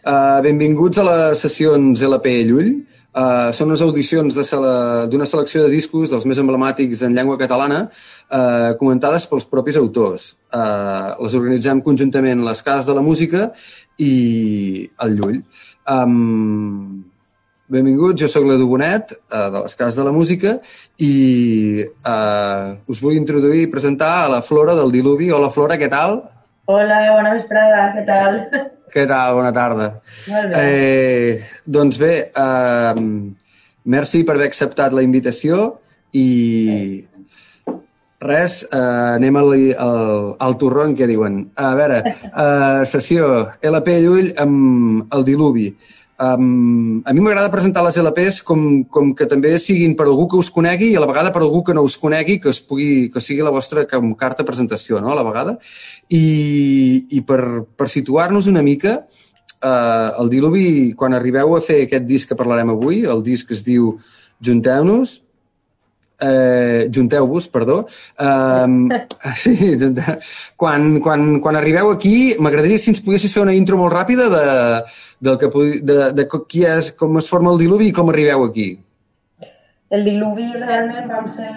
Uh, benvinguts a les sessions LP Llull. Uh, són unes audicions d'una sele selecció de discos dels més emblemàtics en llengua catalana uh, comentades pels propis autors. Uh, les organitzem conjuntament les Cases de la Música i el Llull. Um, benvinguts, jo sóc l'Edu Bonet, uh, de les Cases de la Música, i uh, us vull introduir i presentar a la Flora del Diluvi. Hola, Flora, què tal? Hola, bona vesprada, què tal? Què tal? Bona tarda. Molt bé. Eh, doncs bé, eh, merci per haver acceptat la invitació i res, eh, anem al, al, al torrón, que diuen. A veure, eh, sessió LP Llull amb el diluvi. Um, a mi m'agrada presentar les LPs com, com que també siguin per algú que us conegui i a la vegada per algú que no us conegui, que, es pugui, que sigui la vostra com carta presentació, no?, a la vegada. I, i per, per situar-nos una mica, uh, el Diluvi, quan arribeu a fer aquest disc que parlarem avui, el disc es diu Junteu-nos, eh, junteu-vos, perdó. Um, sí. Quan, quan, quan arribeu aquí, m'agradaria si ens poguessis fer una intro molt ràpida de, del que, de, de qui és, com es forma el diluvi i com arribeu aquí. El diluvi realment vam ser...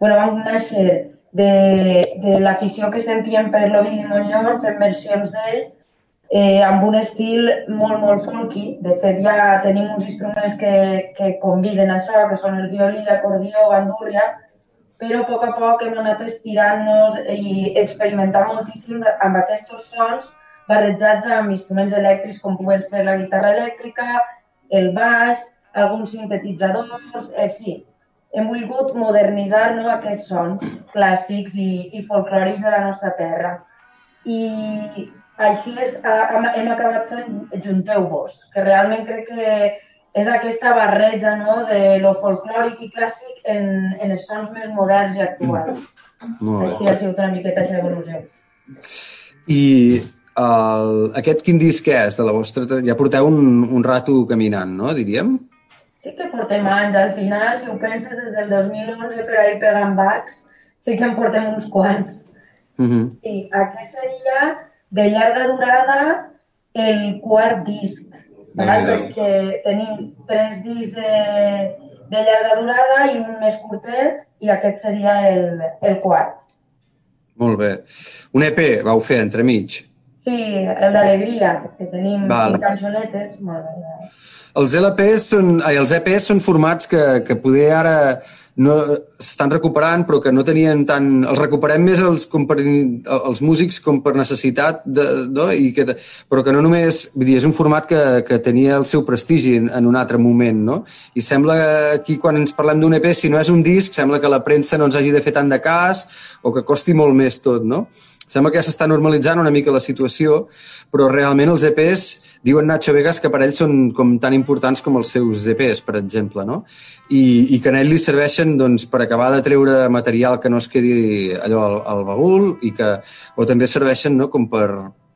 Bueno, vam néixer de, de l'afició que sentíem per l'Ovidi Montllor, fent versions d'ell, eh, amb un estil molt, molt folky. De fet, ja tenim uns instruments que, que conviden això, que són el violí, l'acordió, bandúrria, però a poc a poc hem anat estirant-nos i experimentant moltíssim amb aquests sons barrejats amb instruments elèctrics com poden ser la guitarra elèctrica, el baix, alguns sintetitzadors, en fi. Hem volgut modernitzar no, aquests sons clàssics i, i folclòrics de la nostra terra. I així és, hem acabat fent Junteu-vos, que realment crec que és aquesta barreja no, de lo folclòric i clàssic en, en els sons més moderns i actuals. Molt Així ha sigut una miqueta aquesta evolució. I el, aquest quin disc és de la vostra... Ja porteu un, un rato caminant, no, diríem? Sí que portem anys. Al final, si ho penses, des del 2011 per ahir pegant bacs, sí que en portem uns quants. Uh -huh. I aquest seria de llarga durada el quart disc, val? perquè tenim tres discs de, de llarga durada i un més curtet i aquest seria el, el quart. Molt bé. Un EP vau fer entremig? Sí, el d'Alegria, que tenim Val. cançonetes. Molt bé. Els LPs són, ai, els EPs són formats que, que poder ara no s'estan recuperant, però que no tenien tant... Els recuperem més els, per, els músics com per necessitat, de, no? I que, però que no només... Vull dir, és un format que, que tenia el seu prestigi en, en un altre moment, no? I sembla que aquí, quan ens parlem d'un EP, si no és un disc, sembla que la premsa no ens hagi de fer tant de cas o que costi molt més tot, no? Sembla que ja s'està normalitzant una mica la situació, però realment els EPs, diuen Nacho Vegas que per ells són com tan importants com els seus EPs, per exemple, no? I, i que a ell li serveixen doncs, per acabar de treure material que no es quedi allò al, al baúl i que, o també serveixen no, com per,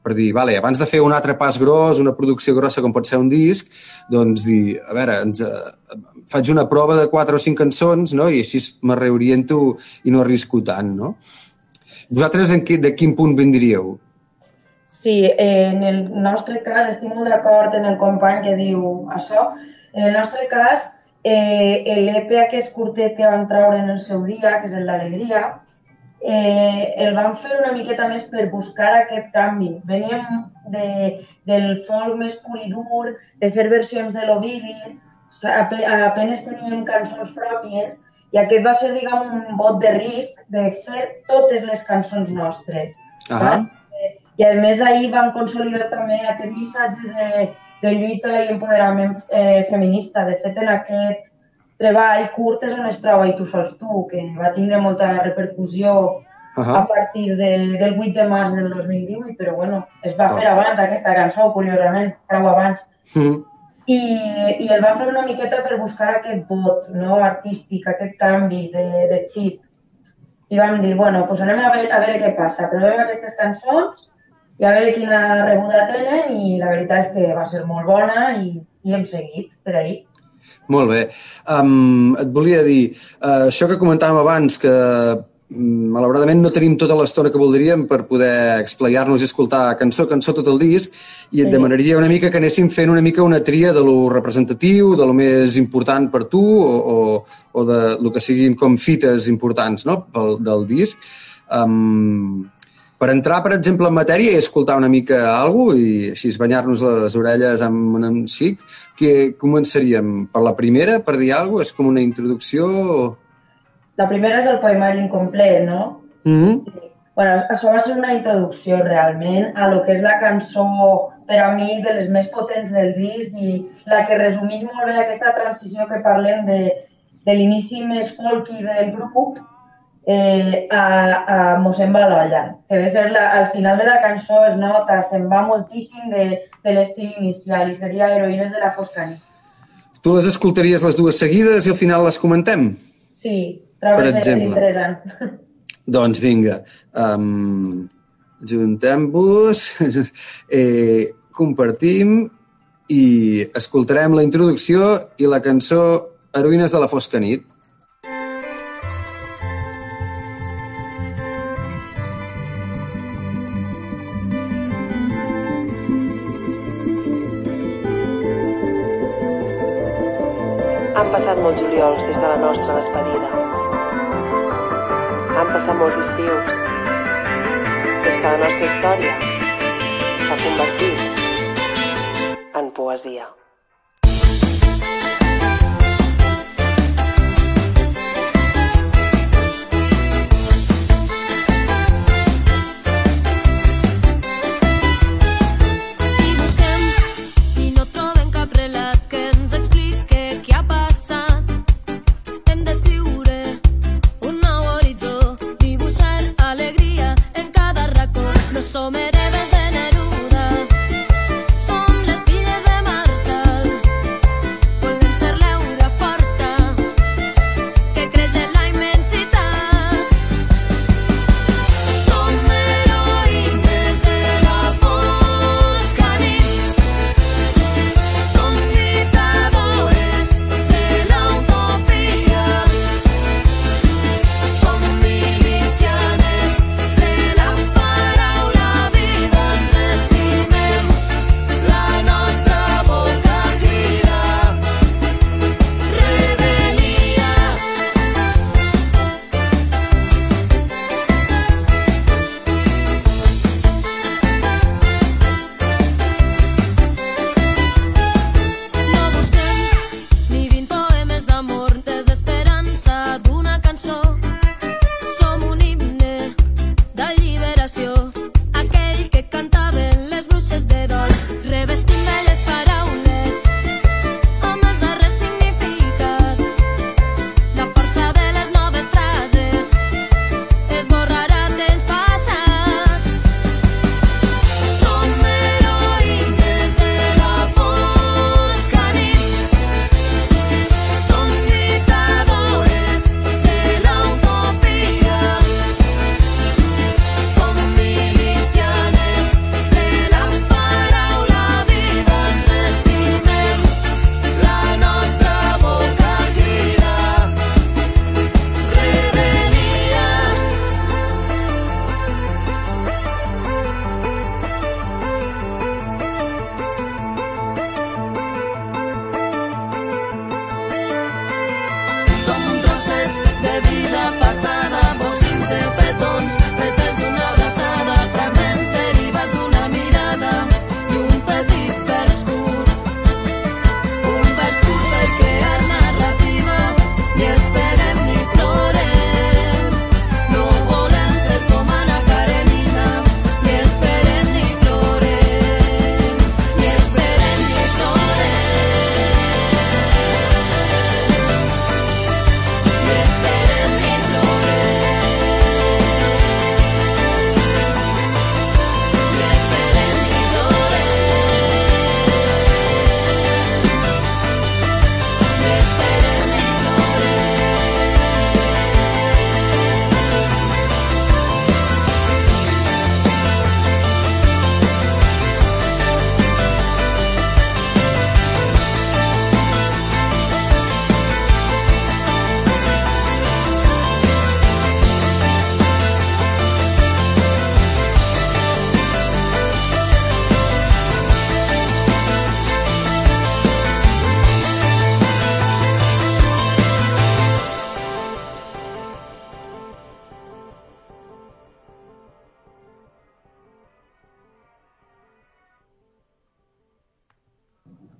per dir, vale, abans de fer un altre pas gros, una producció grossa com pot ser un disc, doncs dir, a veure, ens, eh, faig una prova de quatre o cinc cançons no? i així me reoriento i no arrisco tant, no? Vosaltres en qui, de quin punt vindríeu? Sí, en el nostre cas estic molt d'acord en el company que diu això. En el nostre cas, eh, l'EP aquest curtet que vam treure en el seu dia, que és el d'Alegria, eh, el vam fer una miqueta més per buscar aquest canvi. Veníem de, del folk més pur i dur, de fer versions de l'Ovidi, apenes teníem cançons pròpies, i aquest va ser, diguem, un vot de risc de fer totes les cançons nostres. -huh. I a més ahir vam consolidar també aquest missatge de, de lluita i empoderament eh, feminista. De fet, en aquest treball curt és on es troba I tu sols tu, que va tindre molta repercussió uh -huh. a partir de, del 8 de març del 2018, però bueno, es va fer abans aquesta cançó, curiosament, prou abans. Uh -huh i, i el vam fer una miqueta per buscar aquest vot no, artístic, aquest canvi de, de xip. I vam dir, bueno, doncs anem a veure, a veure què passa. Provem aquestes cançons i a veure quina rebuda tenen i la veritat és que va ser molt bona i, i hem seguit per ahir. Molt bé. Um, et volia dir, uh, això que comentàvem abans, que mm, malauradament no tenim tota l'estona que voldríem per poder explayar-nos i escoltar cançó cançó tot el disc i et sí. demanaria una mica que anéssim fent una mica una tria de lo representatiu, de lo més important per tu o, o, o de lo que siguin com fites importants no? Pel, del disc. Um, per entrar, per exemple, en matèria i escoltar una mica alguna i així banyar-nos les orelles amb un xic, que començaríem per la primera, per dir alguna cosa? És com una introducció? La primera és el poemari incomplet, no? Mm -hmm. bueno, això va ser una introducció realment a lo que és la cançó per a mi de les més potents del disc i la que resumís molt bé aquesta transició que parlem de, de l'inici més folky del grup eh, a, a mossèn Balolla, que de fet la, al final de la cançó es nota, se'n va moltíssim de, de l'estil inicial i seria Heroïnes de la Fosca nit. Tu les escoltaries les dues seguides i al final les comentem? Sí, trobo per exemple. interessant. Doncs vinga, um, juntem-vos, eh, compartim i escoltarem la introducció i la cançó Heroïnes de la Fosca nit.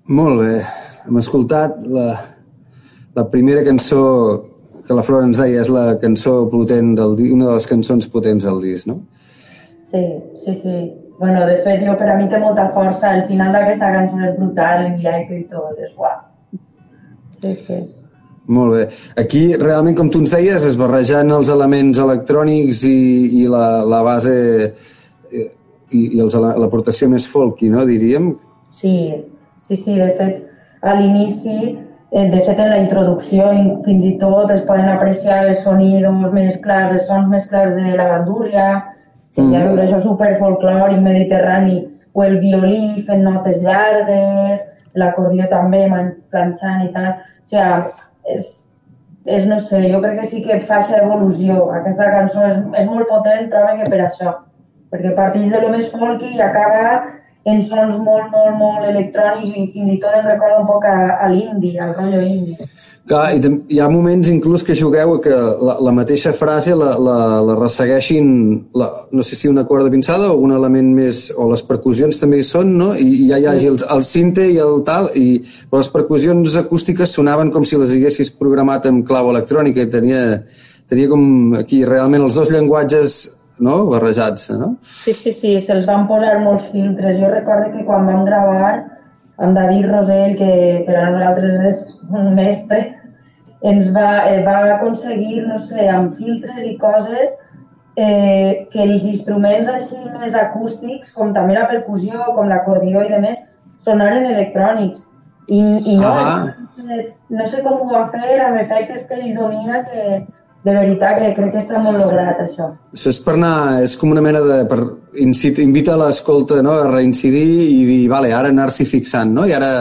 Molt bé. Hem escoltat la, la primera cançó que la Flora ens deia és la cançó potent del una de les cançons potents del disc, no? Sí, sí, sí. Bueno, de fet, jo, per a mi té molta força. El final d'aquesta cançó és brutal, el miracle i tot, és guap. Sí, sí. Molt bé. Aquí, realment, com tu ens deies, es barrejant els elements electrònics i, i la, la base eh, i, i l'aportació més folky, no, diríem? Sí, sí, sí, de fet, a l'inici, eh, de fet, en la introducció fins i tot es poden apreciar els sonidos més clars, els sons més clars de la bandúrria, que mm. ja veus això super folclòric, mediterrani, o el violí fent notes llargues, l'acordió també planxant i tal. O sigui, és, és, no sé, jo crec que sí que fa aquesta evolució. Aquesta cançó és, és molt potent, trobo que per això. Perquè parteix de lo més folky i acaba en sons molt, molt, molt electrònics i fins i tot em recorda un poc a, a l'indi, al rotllo indi. Clar, i hi ha moments inclús que jugueu que la, la mateixa frase la, la, la ressegueixin, la, no sé si una corda pinçada o un element més, o les percussions també hi són, no? I, i ja hi hagi el, el cinte i el tal, i però les percussions acústiques sonaven com si les haguessis programat amb clau electrònica i tenia, tenia com aquí realment els dos llenguatges no? barrejats, no? Sí, sí, sí, se'ls van posar molts filtres. Jo recordo que quan vam gravar amb David Rosell, que per a nosaltres és un mestre, ens va, eh, va aconseguir, no sé, amb filtres i coses, eh, que els instruments així més acústics, com també la percussió, com l'acordió i demés, sonaren electrònics. I, i no, ah. no sé com ho va fer amb efectes que ell domina que, de veritat que crec que està molt lograt, això. Això és per anar, és com una mena de... Per, incit, invita l'escolta no, a reincidir i dir, vale, ara anar-s'hi fixant, no? I ara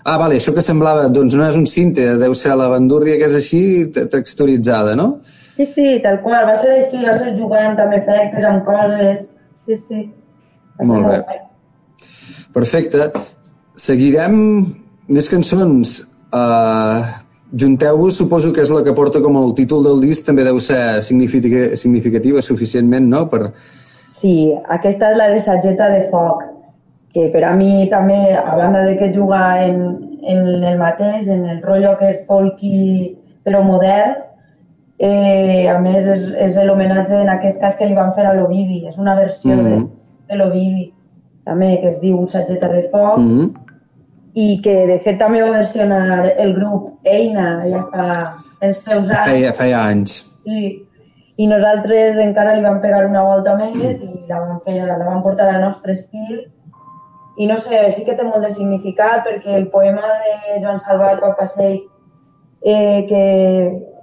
Ah, vale, això que semblava, doncs no és un cinte, deu ser la bandúrria que és així texturitzada, no? Sí, sí, tal qual, va ser així, va ser jugant amb efectes, amb coses, sí, sí. Molt bé. bé. Perfecte. Seguirem més cançons. Uh, Junteu-vos, suposo que és la que porta com el títol del disc, també deu ser significativa, significativa suficientment, no?, per... Sí, aquesta és la de Sageta de Foc que per a mi també, a banda de que juga en, en el mateix, en el rotllo que és folky però modern, eh, a més és, és l'homenatge en aquest cas que li van fer a l'Ovidi, és una versió mm -hmm. de, mm-hmm. de l'Ovidi també que es diu Sageta de Foc mm -hmm. I que de fet també va versionar el grup Eina ja fa els seus anys. Feia, feia anys. Sí, i nosaltres encara li vam pegar una volta més i la vam, fer, la vam portar al nostre estil i no sé, sí que té molt de significat perquè el poema de Joan Salvat Papasei eh, que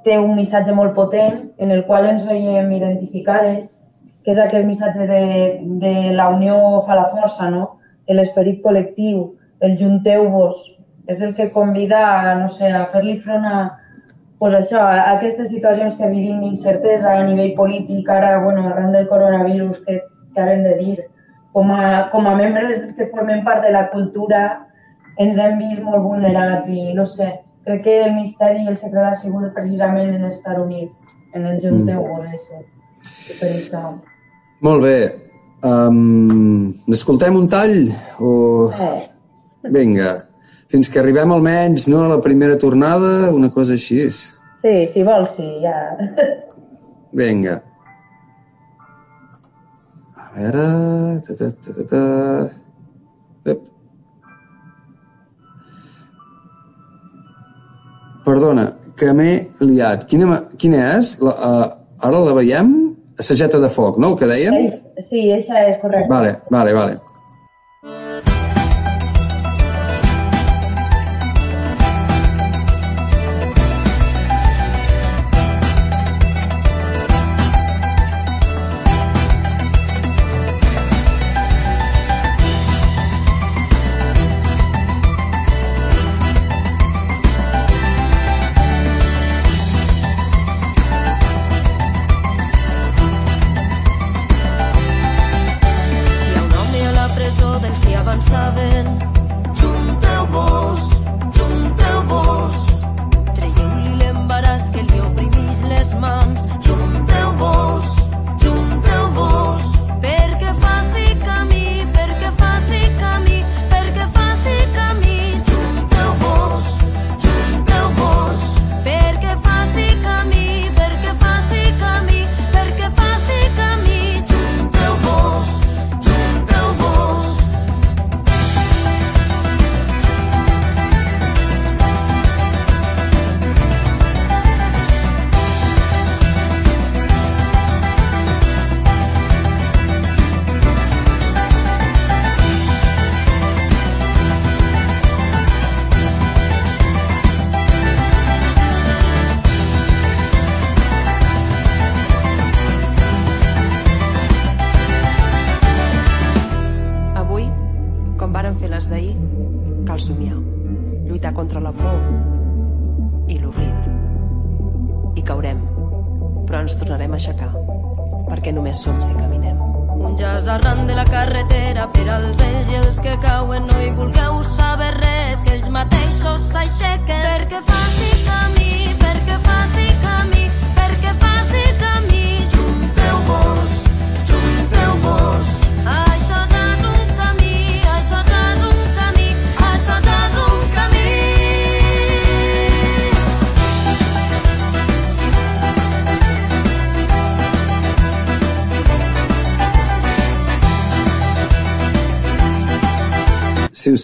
té un missatge molt potent en el qual ens veiem identificades, que és aquell missatge de, de la unió fa la força, no? l'esperit col·lectiu, el junteu-vos, és el que convida a, no sé, a fer-li front a, pues això, a aquestes situacions que vivim d'incertesa a nivell polític, ara, bueno, arran del coronavirus, que, que ara hem de dir, com a, com a membres que formem part de la cultura ens hem vist molt vulnerats i no sé, crec que el misteri i el secret ha sigut precisament en estar units, en el junteu mm. això. Per això. Molt bé. Um, N'escoltem un tall? O... Eh. Vinga. Fins que arribem almenys no, a la primera tornada, una cosa així. Sí, si vols, sí, ja. Vinga veure... Ta, ta, ta, ta, ta. Ep. Perdona, que m'he liat. Quina, quina és? La, uh, ara la veiem? Sageta de foc, no? El que dèiem? Sí, això és correcte. Vale, vale, vale.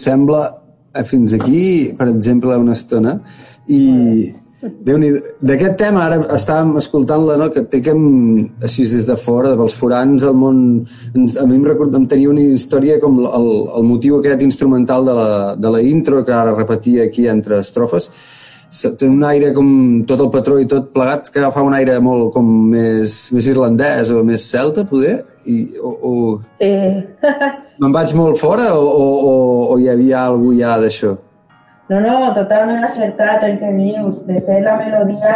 Sembla, eh, fins aquí, per exemple, una estona, i déu nhi d'aquest tema ara estàvem escoltant-la, no? que té que així des de fora, dels forans al món... A mi em, record, em tenia una història com el, el motiu aquest instrumental de la, de la intro, que ara repetia aquí entre estrofes, té un aire com tot el patró i tot plegat que fa un aire molt com més, més irlandès o més celta, poder, i, o, o Sí. me'n vaig molt fora o, o, o, hi havia alguna ja d'això? No, no, totalment acertat el que dius. De fet, la melodia,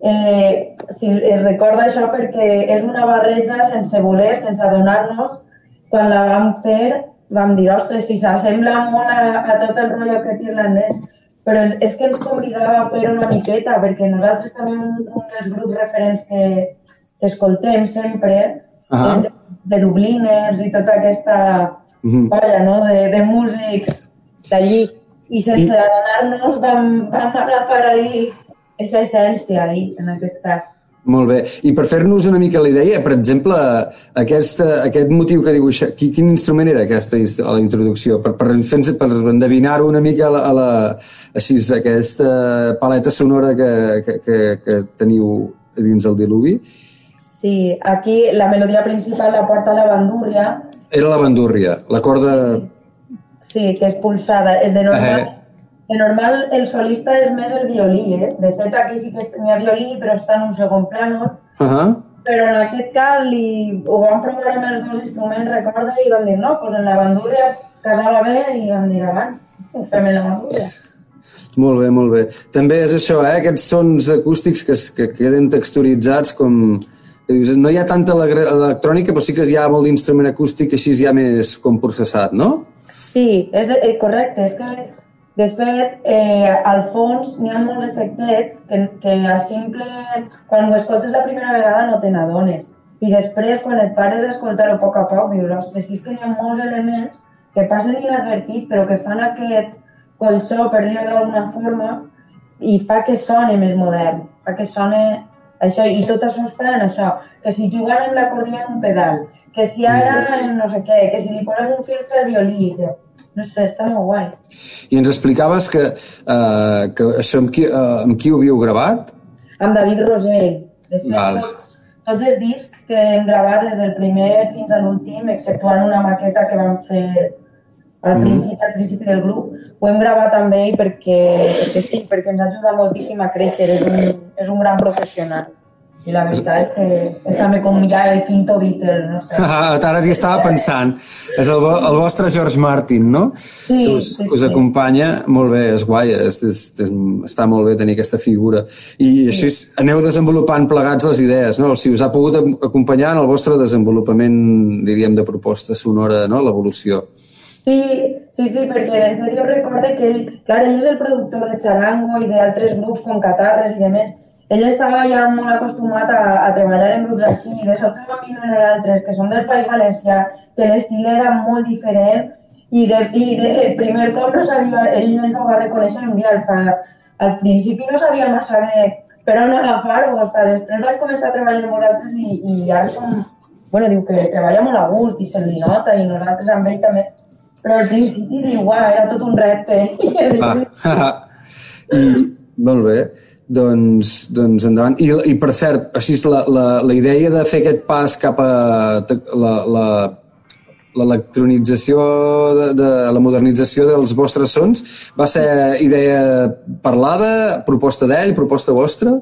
eh, si es recorda això perquè és una barreja sense voler, sense adonar-nos. Quan la vam fer, vam dir, ostres, si s'assembla molt a, a tot el rotllo aquest irlandès. Però és que ens obligava a fer una miqueta, perquè nosaltres també un, un dels grups referents que, que escoltem sempre Ahà. és de, de Dubliners i tota aquesta Mhm. colla no? de, de músics d'allí. I sense I- adonar-nos vam, vam agafar ahir aquesta essència ahí, en aquest cas. Molt bé. I per fer-nos una mica la idea, per exemple, aquesta, aquest motiu que dibuixa, qui, quin instrument era aquesta a la introducció? Per, per, per endevinar-ho una mica a la, a la, així, aquesta paleta sonora que, que, que, que teniu dins el diluvi. Sí, aquí la melodia principal la porta la bandúrria, Era la bandúrria, la corda... sí, que és pulsada. Eh, De normal, Eh. de normal el solista és més el violí, eh? De fet, aquí sí que n'hi ha violí, però està en un segon plano. Uh -huh. Però en aquest cas li, ho vam provar amb els dos instruments, recorda, i vam dir, no, doncs en la bandúrria casava bé i vam dir, ho fem en la bandúrria. Molt bé, molt bé. També és això, eh? aquests sons acústics que, que queden texturitzats com... No hi ha tanta electrònica, però sí que hi ha molt d'instrument acústic així ja més com processat, no? Sí, és eh, correcte. És que, de fet, eh, al fons n'hi ha molts efectets que, que a simple... Quan ho escoltes la primera vegada no te n'adones. I després, quan et pares a escoltar-ho a poc a poc, dius, ostres, sí és que hi ha molts elements que passen inadvertits, però que fan aquest colxó, per dir-ho d'alguna forma, i fa que soni més modern, fa que soni això, i tot això es fa en això, que si jugant amb l'acordió en un pedal, que si ara no sé què, que si li posem un filtre violí, que, no sé, està molt guai. I ens explicaves que, uh, que això amb qui, uh, amb qui ho havíeu gravat? Amb David Rosell. De fet, Vale. tots, tots els discs que hem gravat des del primer fins a l'últim, exceptuant una maqueta que vam fer al Mhm. principi, al principi del grup, ho hem gravat amb ell perquè, perquè sí, perquè ens ajuda moltíssim a créixer, és un, és un gran professional. I la veritat és que és també com ja el quinto Beatle, no sé. Ara t'hi estava pensant. És el, el vostre George Martin, no? Sí, que us, sí, us sí. acompanya. Molt bé, és guai, és, és, és, està molt bé tenir aquesta figura. I així és- aneu desenvolupant plegats les idees, no? Si us ha pogut ac- acompanyar en el vostre desenvolupament, diríem, de proposta sonora, no? L'evolució. Sí, sí, sí, perquè de fet jo que ell, clar, ell és el productor de Charango i d'altres grups com Catarres i demés. Ell estava ja molt acostumat a, a treballar en grups així, i de sobte vam vindre nosaltres, que som del País Valencià, que l'estil era molt diferent, i de, i de primer cop no sabia, ell ens ho va reconèixer un dia, al, fa, al principi no sabia massa bé per on sigui, després vaig començar a treballar amb vosaltres i, i ara som, bueno, diu que treballa molt a gust i se li nota, i nosaltres amb ell també, però al principi diu, uau, era tot un repte. Ah. I, molt bé. Doncs, doncs endavant. I, I per cert, així és la, la, la idea de fer aquest pas cap a la, la, l'electronització, de, de la modernització dels vostres sons, va ser idea parlada, proposta d'ell, proposta vostra?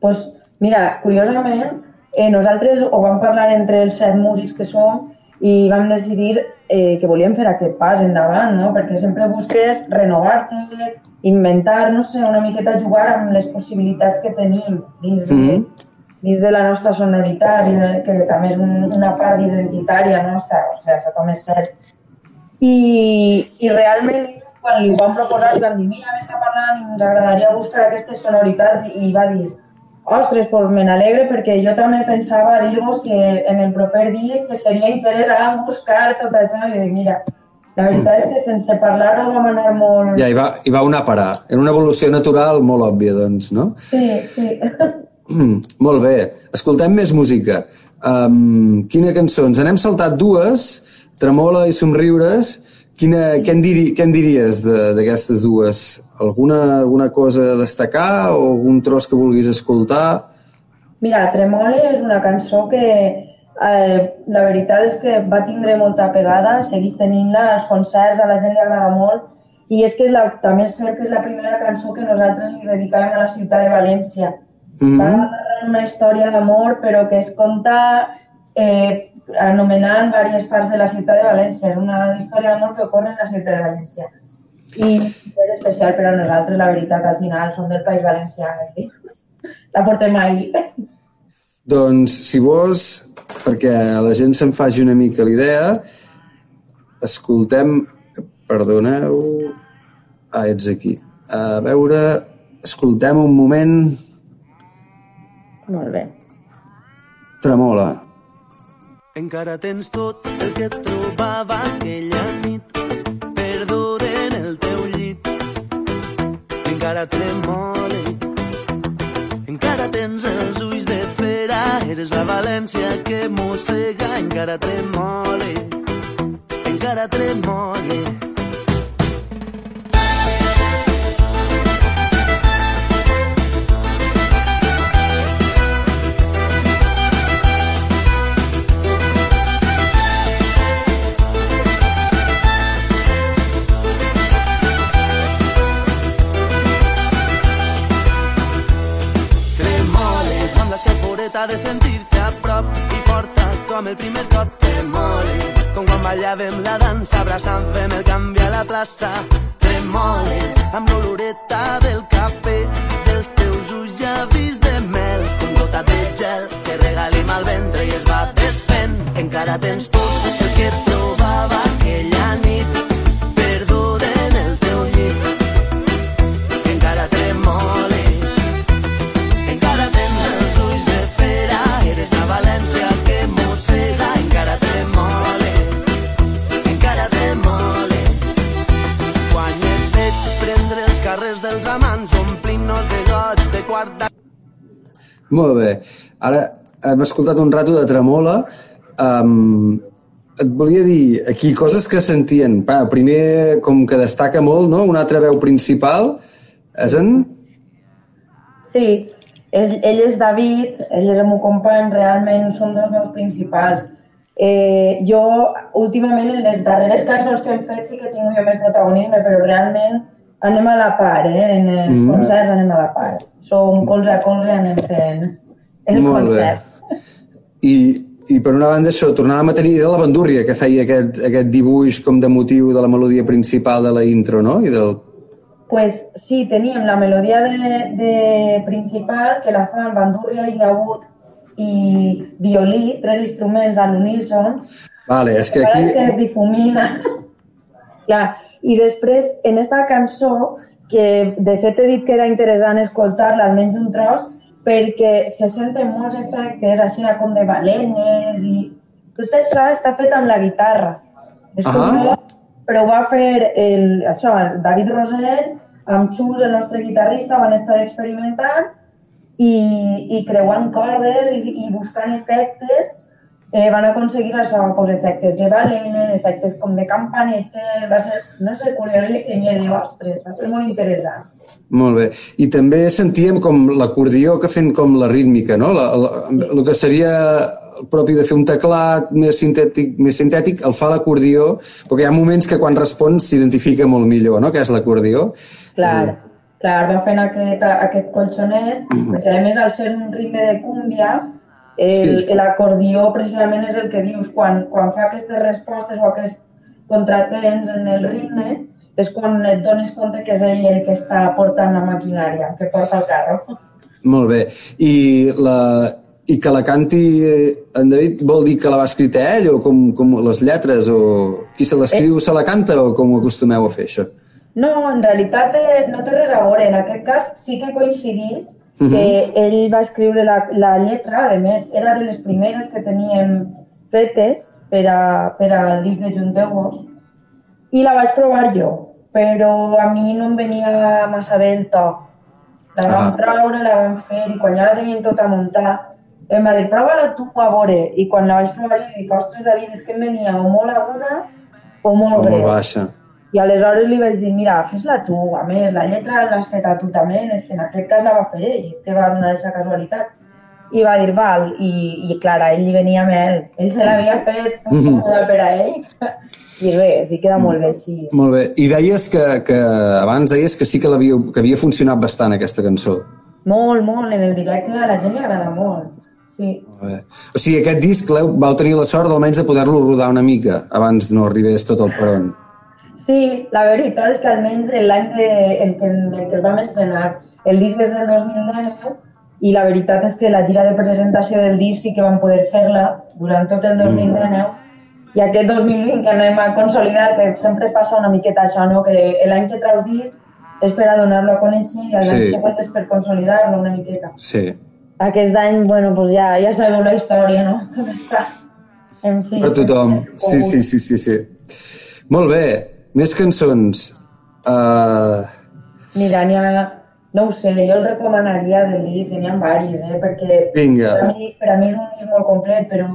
pues, mira, curiosament, eh, nosaltres ho vam parlar entre els set músics que som i vam decidir eh, que volíem fer aquest pas endavant, no? perquè sempre busques renovar-te, inventar, no sé, una miqueta jugar amb les possibilitats que tenim dins de, mm -hmm. dins de la nostra sonoritat, de, que també és un, una part identitària nostra, o sigui, això també és cert. I, i realment, quan li ho vam proposar, vam dir, mira, m'està parlant i ens agradaria buscar aquesta sonoritat i va dir, Ostres, pues me n'alegre perquè jo també pensava dir-vos que en el proper disc que seria interessant buscar tot això i dic, mira, la veritat és que sense parlar-ho vam anar molt... Ja, hi va, hi va una parar. En una evolució natural molt òbvia, doncs, no? Sí, sí. Mm, molt bé. Escoltem més música. Um, quina cançó? Ens n'hem saltat dues, Tremola i Somriures. Quina, què, en diri, què en diries d'aquestes dues? Alguna, alguna cosa a destacar o algun tros que vulguis escoltar? Mira, Tremole és una cançó que eh, la veritat és que va tindre molta pegada, seguís tenint-la als concerts, a la gent li agrada molt, i és que és la, també és cert que és la primera cançó que nosaltres li dedicàvem a la ciutat de València. Mm -hmm. Va una història d'amor, però que es conta eh, anomenant diverses parts de la ciutat de València. És una història d'amor que ocorre en la ciutat de València i és especial per a nosaltres, la veritat, al final som del País Valencià, eh? la portem ahí. Doncs, si vols, perquè la gent se'n faci una mica l'idea, escoltem... Perdoneu... Ah, ets aquí. A veure, escoltem un moment... Molt bé. Tremola. Encara tens tot el que et trobava aquella nit. Encara tremole. Encara tens els ulls de fera, eres la València que mossega, encara tremole, encara tremole. Ha de sentir-te a prop i porta com el primer cop tremole com quan ballàvem la dansa abraçant fem el canvi a la plaça tremole amb l'oloreta del cafè dels teus ulls llavis de mel. Com gota de gel que regalim al ventre i es va desfent. Encara tens tot el que trobava aquella nit Molt bé. Ara hem escoltat un rato de Tremola. Um, et volia dir aquí coses que sentien. Pa, primer, com que destaca molt, no? una altra veu principal. És en? Sí, ell, ell és David, ell és el meu company, realment són dos veus principals. Eh, jo, últimament, en les darreres cançons que hem fet sí que tinc jo més protagonisme, però realment anem a la part, eh? En els mm. concerts anem a la part som colze a colze anem fent el Molt concert. Bé. I, I per una banda això, tornàvem a tenir la bandúrria que feia aquest, aquest dibuix com de motiu de la melodia principal de la intro, no? I del... Pues sí, teníem la melodia de, de principal que la fan bandúrria i llagut i violí, tres instruments a l'uníson. Vale, és que aquí... Que es difumina. Clar, i després, en esta cançó, que de fet he dit que era interessant escoltar-la almenys un tros perquè se senten molts efectes així com de balenes i tot això està fet amb la guitarra. És uh -huh. però ho va fer el, això, el David Rosell amb Xus, el nostre guitarrista, van estar experimentant i, i creuant cordes i, i buscant efectes eh, van aconseguir això, pues, efectes de balena, efectes com de campanetes, va ser, no sé, curiosíssim, i dic, ostres, va ser molt interessant. Molt bé. I també sentíem com l'acordió que fent com la rítmica, no? La, la, el que seria propi de fer un teclat més sintètic, més sintètic el fa l'acordió, perquè hi ha moments que quan respons s'identifica molt millor, no?, que és l'acordió. Clar, eh. clar, va fent aquest, aquest colxonet, mm -hmm. perquè a més al ser un ritme de cúmbia, El-. L'acordió precisament és el que dius, quan, quan fa aquestes respostes o aquest contratemps en el ritme, és quan et dones compte que és ell el que està portant la maquinària, que porta el carro. Molt bé. I, la, I que la canti eh, en David vol dir que la va escrit ell o com, com les lletres o qui se l'escriu Eh. se la canta o com ho acostumeu a fer això? No, en realitat eh, no té res a veure. En aquest cas sí que coincidís que ell va escriure la, la lletra, a més, era de les primeres que teníem fetes per, a, per al disc de Junteu-vos i la vaig provar jo, però a mi no em venia massa bé el to. La vam Ah. traure, la vam fer i quan ja la teníem tota muntada em va dir, prova-la tu a veure. I quan la vaig provar jo dic, ostres, David, és que em venia o molt aguda o molt O greu. molt baixa. I aleshores li vaig dir, mira, fes-la tu, a més, la lletra l'has fet a tu també, en, este, en aquest cas la va fer ell, és que va donar aquesta casualitat. I va dir, val, i, i clar, ell li venia amb ell, ell se l'havia fet còmode per a ell, i res, sí queda molt bé així. Molt bé. I deies que, que abans deies que sí que, l'havia que havia funcionat bastant aquesta cançó. Molt, molt, en el directe a la gent li agrada molt, sí. O sigui, aquest disc vau tenir la sort almenys de poder-lo rodar una mica abans no arribés tot el peron. Sí, la veritat és que almenys l'any que, el que, el que es vam estrenar, el disc és del 2019 i la veritat és que la gira de presentació del disc sí que vam poder fer-la durant tot el 2019 i aquest 2020 que anem a consolidar, que sempre passa una miqueta això, no? que l'any que traus disc és per a donar-lo a conèixer i l'any Sí. següent és per consolidar-lo una miqueta. Sí. Aquest any, bueno, pues ja, ja sabeu la història, no? En fi. Per tothom. Sí, sí, sí, sí, sí. Molt bé. Més cançons. Uh, Mira, n'hi ha... No ho sé, jo el recomanaria del disc, n'hi ha varis, eh? perquè Vinga. per a, mi, per a mi és un disc molt complet, però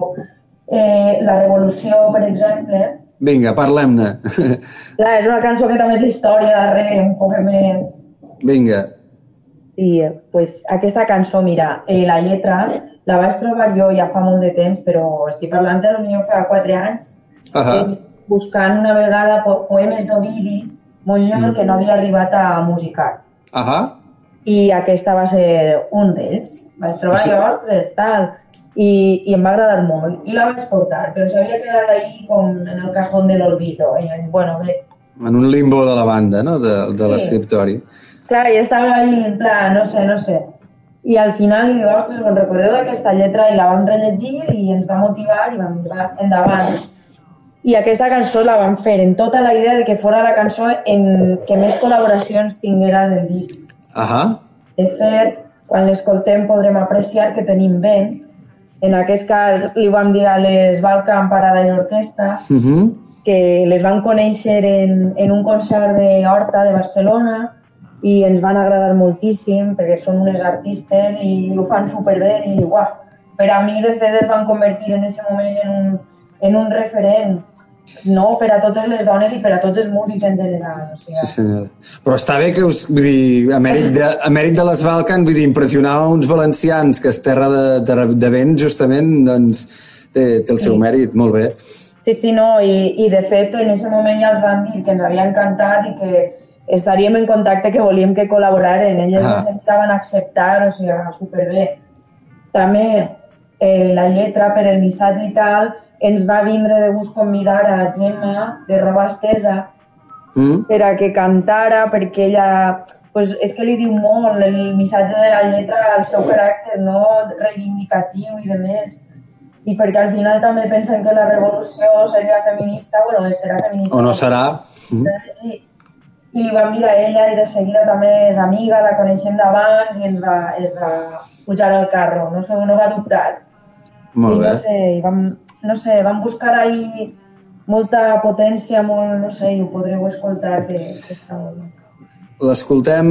eh, La Revolució, per exemple, vinga, parlem-ne. clar, és una cançó que també té història darrere, un poc més... vinga. I pues, aquesta cançó, mira, eh, la lletra la vaig trobar jo ja fa molt de temps, però estic parlant de potser fa 4 anys, Ahà. eh, buscant una vegada po poemes d'Ovidi, molt lluny, que no havia arribat a musicar. Ahà. i aquesta va ser un d'ells. Vaig trobar Sí. ostres, tal, i, i em va agradar molt. I la vaig portar, però s'havia quedat ahí com en el cajón de l'olvido. I, bueno, bé, En un limbo de la banda, no?, de, de l'escriptori. clar, i estava ahí en plan, no sé, no sé. I al final, ostres, me'n recordeu d'aquesta lletra i la vam rellegir i ens va motivar i vam endavant. I aquesta cançó la vam fer en tota la idea de que fora la cançó en que més col·laboracions tinguera del disc. Ahà. De fet, quan l'escoltem podrem apreciar que tenim vent. En aquest cas li vam dir a les Balkan Paradise Orquestra Uh -huh. que les van conèixer en, en un concert de Horta de Barcelona i ens van agradar moltíssim perquè són unes artistes i ho fan superbé i uah, per a mi de fet es van convertir en aquest moment en un, en un referent no per a totes les dones i per a tots els músics en general. O sigui, Sí, senyor. Però està bé que us... Vull dir, a mèrit de, a mèrit de les Balcan, vull dir, impressionar uns valencians, que és terra de, de, de vent, justament, doncs té, té el seu Sí. mèrit. Molt bé. Sí, sí, no, i, i de fet en aquest moment ja els van dir que ens havia encantat i que estaríem en contacte, que volíem que col·laboraren. Elles Ah. necessitaven acceptar, o sigui, superbé. També eh, la lletra per el missatge i tal, ens va vindre de gust convidar a Gemma de Roba Estesa Mm? per a que cantara, perquè ella pues, és que li diu molt el missatge de la lletra al seu caràcter no reivindicatiu i de més. I perquè al final també pensen que la revolució seria feminista, bueno, serà feminista. O no serà? Mm? Sí. I li vam dir a ella i de seguida també és amiga, la coneixem d'abans i ens va, es va pujar al carro, no, no va dubtar. Molt I bé. no sé, i vam, no sé, vam buscar ahí molta potència, molt, no sé, i ho podreu escoltar, que, que està molt bé. L'escoltem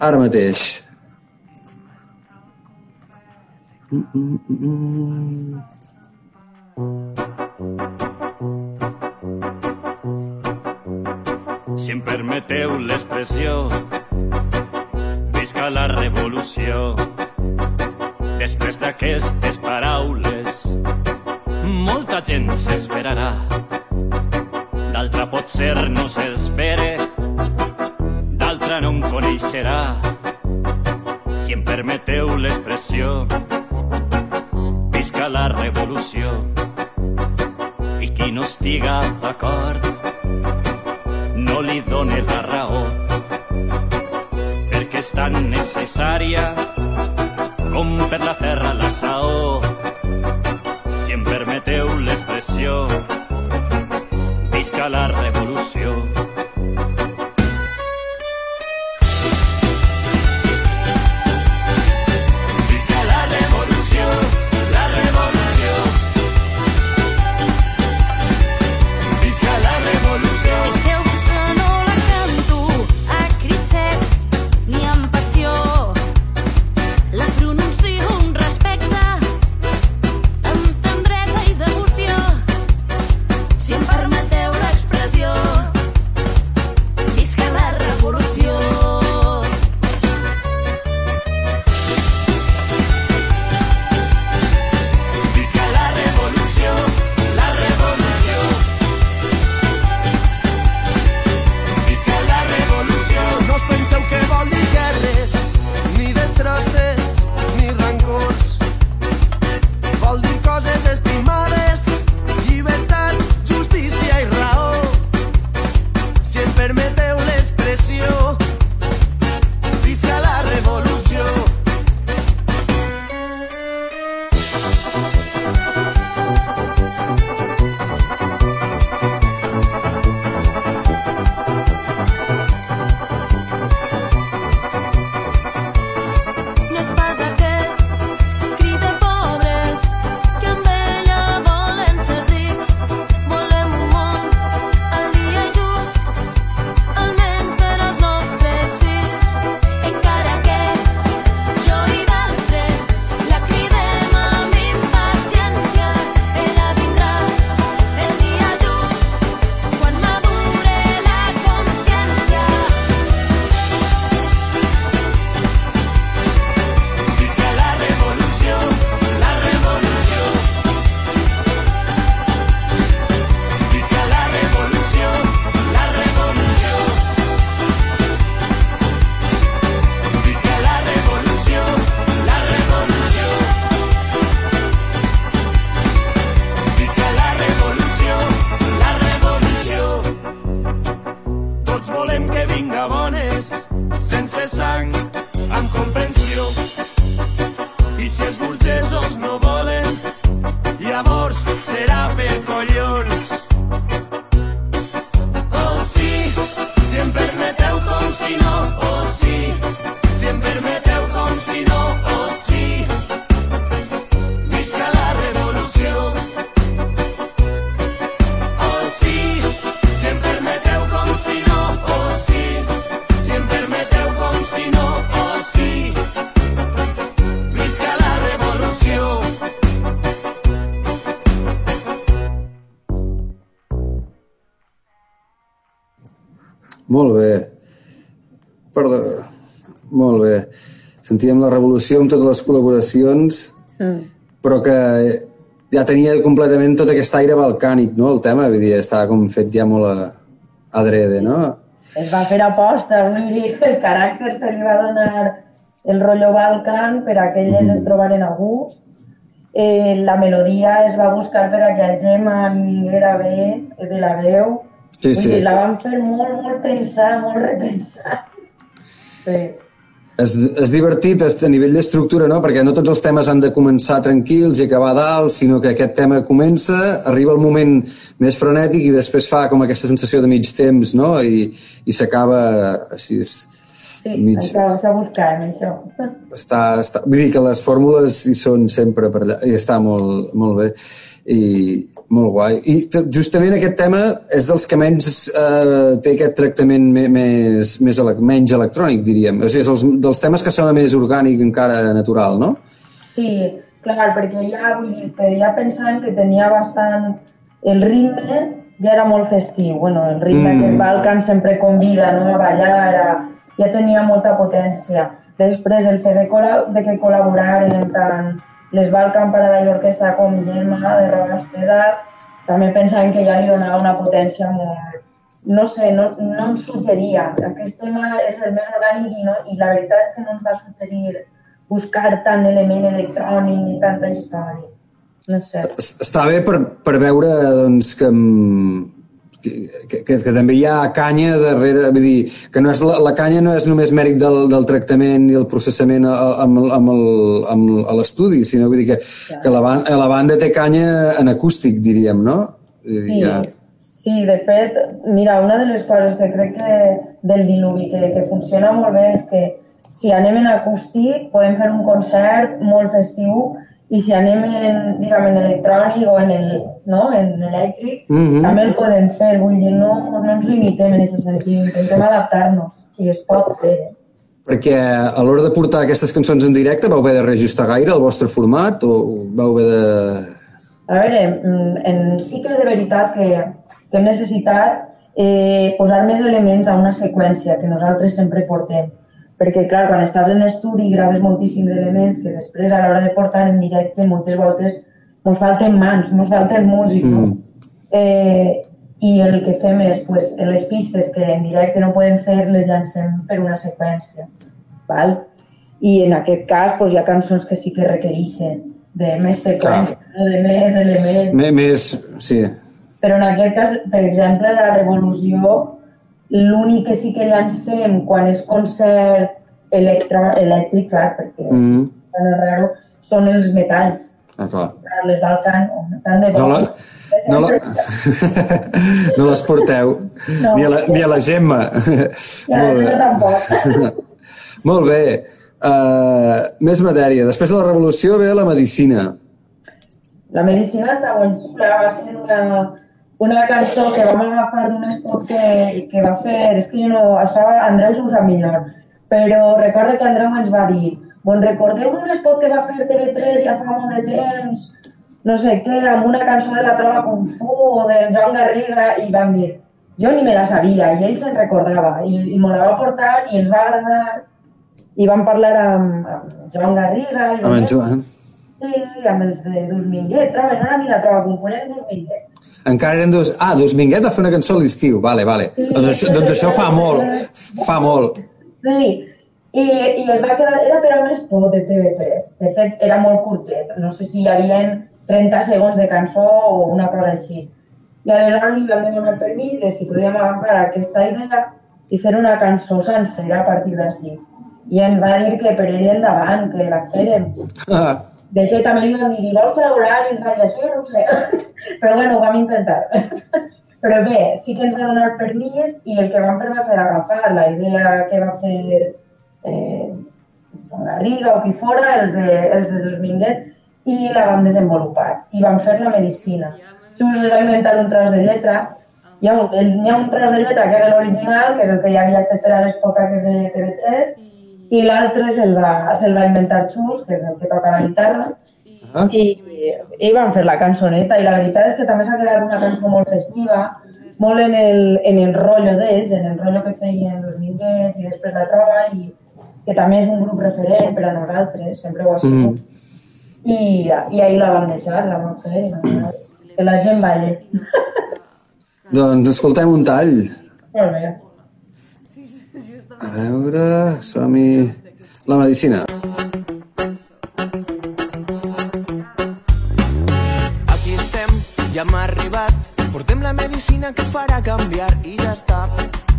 ara mateix. Mm, mm, mm, mm. Si em permeteu l'expressió, visca la revolució. Després d'aquestes paraules, gent s'esperarà. D'altra potser no s'espere, d'altra no em coneixerà. Si em permeteu l'expressió, visca la revolució. I qui no estiga d'acord no li done la raó perquè és tan necessària com per la terra la saó. Sentíem la revolució amb totes les col·laboracions, Mm. però que ja tenia completament tot aquest aire balcànic, no?, el tema, vull dir, estava com fet ja molt a, adrede, no? Es va fer aposta, vull dir, el caràcter se li va donar el rotllo balcan per a que elles es trobaren a gust. Eh, la melodia es va buscar per a que a Gemma vinguera bé de la veu. Sí, Vull sí. dir, la van fer molt, molt pensar, molt repensar. Sí. És, és divertit és a nivell d'estructura, no? Perquè no tots els temes han de començar tranquils i acabar dalt, sinó que aquest tema comença, arriba el moment més frenètic i després fa com aquesta sensació de mig temps, no? I, i s'acaba així... Sí, Mig. això buscàvem, això. Està, està, vull dir que les fórmules hi són sempre per allà i està molt, molt bé i molt guai. I justament aquest tema és dels que menys eh, té aquest tractament me- més, més ele menys electrònic, diríem. O sigui, és els, dels temes que sona més orgànic, encara natural, no? Sí, clar, perquè ja, vull dir, que ja pensàvem que tenia bastant... El ritme ja era molt festiu. Bueno, el ritme Mm. que el Balkan sempre convida no, a ballar era, ja tenia molta potència. Després, el fet de, col·la- de que col·laboraren tant les Balkan per a la orquestra com Gemma de Roba Estesa, també pensàvem que ja li donava una potència molt... No sé, no, no em suggeria. Aquest tema és el més orgànic i, no, i la veritat és que no ens va suggerir buscar tant element electrònic ni tanta història. no sé. Es- Està bé per, per veure doncs, que, que, que, que, també hi ha canya darrere, vull dir, que no és la, la canya no és només mèrit del, del tractament i el processament a- amb, amb, el, amb l'estudi, sinó vull dir que, que la, la banda té canya en acústic, diríem, no? Sí, ja. sí, de fet, mira, una de les coses que crec que del diluvi que, que funciona molt bé és que si anem en acústic podem fer un concert molt festiu i si anem en, diguem, en electrònic o en, el, no? en elèctric, Mhm. també el podem fer. Vull dir, no, no ens limitem en aquest sentit, intentem adaptar-nos i es pot fer. Eh? Perquè a l'hora de portar aquestes cançons en directe vau haver de reajustar gaire el vostre format o vau haver de... A veure, mm, en cicles de veritat que, que hem necessitat eh, posar més elements a una seqüència que nosaltres sempre portem. Perquè, clar, quan estàs en estudi i graves moltíssims elements que després a l'hora de portar en directe moltes voltes ens falten mans, ens falten músics. Mm. Eh, I el que fem és, pues, les pistes que en directe no podem fer, les llancem per una seqüència. Val? I en aquest cas pues, hi ha cançons que sí que requereixen de més seqüència, no? de més elements. Més sí. Però en aquest cas, per exemple, la Revolució, l'únic que sí que llancem quan és concert electro, elèctric, clar, perquè Mm. tan raro, són els metalls. Ah, clar. Les Balcan, tant de bo. No, la, no, la, no les porteu No. ni, a la, ni a la Gemma. Ja, Molt bé. tampoc. Molt bé. Uh, més matèria. Després de la revolució ve la medicina. La medicina està molt xula, va ser una, una cançó que vam agafar d'un spot que, que va fer, és que jo no, això Andreu s'ho sap millor, però recordo que Andreu ens va dir, bon, recordeu d'un spot que va fer TV3 ja fa molt de temps, no sé què, amb una cançó de la Trova Kung Fu o del Joan Garriga, i vam dir, jo ni me la sabia, i ell se'n recordava, i, i me la va portar i ens va agradar, i vam parlar amb, amb Joan Garriga, i Amb en Joan. Sí, amb els de Dus Minguet, troben ara ni la troba component Dus Minguet. Encara eren dos... Ah, dos Minguet va fer una cançó a l'estiu. Vale, vale. Doncs això, doncs això fa molt. Fa molt. Sí, i, i es va quedar, era per a un spot de TV3. De fet, era molt curtet, no sé si hi havia 30 segons de cançó o una cosa així. I aleshores li vam demanar permís de si podíem agafar aquesta idea i fer una cançó sencera a partir d'ací. I ens va dir que per ell endavant, que la fèrem. De fet, també li vam dir, "I vols col·laborar? I va dir, això jo no ho sé. Però bueno, ho vam intentar. Però bé, sí que ens va donar permís i el que vam fer va ser agafar la idea que va fer eh, Garriga o qui fora, els de, els de Dos Minguet, i la vam desenvolupar. I vam fer la medicina. Just es va inventar un tros de lletra. Hi ha un, hi ha un tros de lletra que és l'original, que és el que hi havia que era l'espot aquest de TV3, i l'altre se'l va, se va inventar Xus, que és el que toca la guitarra, ah. i, i van fer la cançoneta, i la veritat és que també s'ha quedat una cançó molt festiva, molt en el, en el rotllo d'ells, en el rotllo que feien los Minguet i després la troba, i que també és un grup referent per a nosaltres, sempre ho ha sigut. I, I ahir la vam deixar, la vam fer, i la- que la gent balli. Doncs escoltem un tall. Molt bé. A veure, som-hi... La medicina. Aquí estem, ja hem arribat. Portem la medicina que farà canviar i ja està.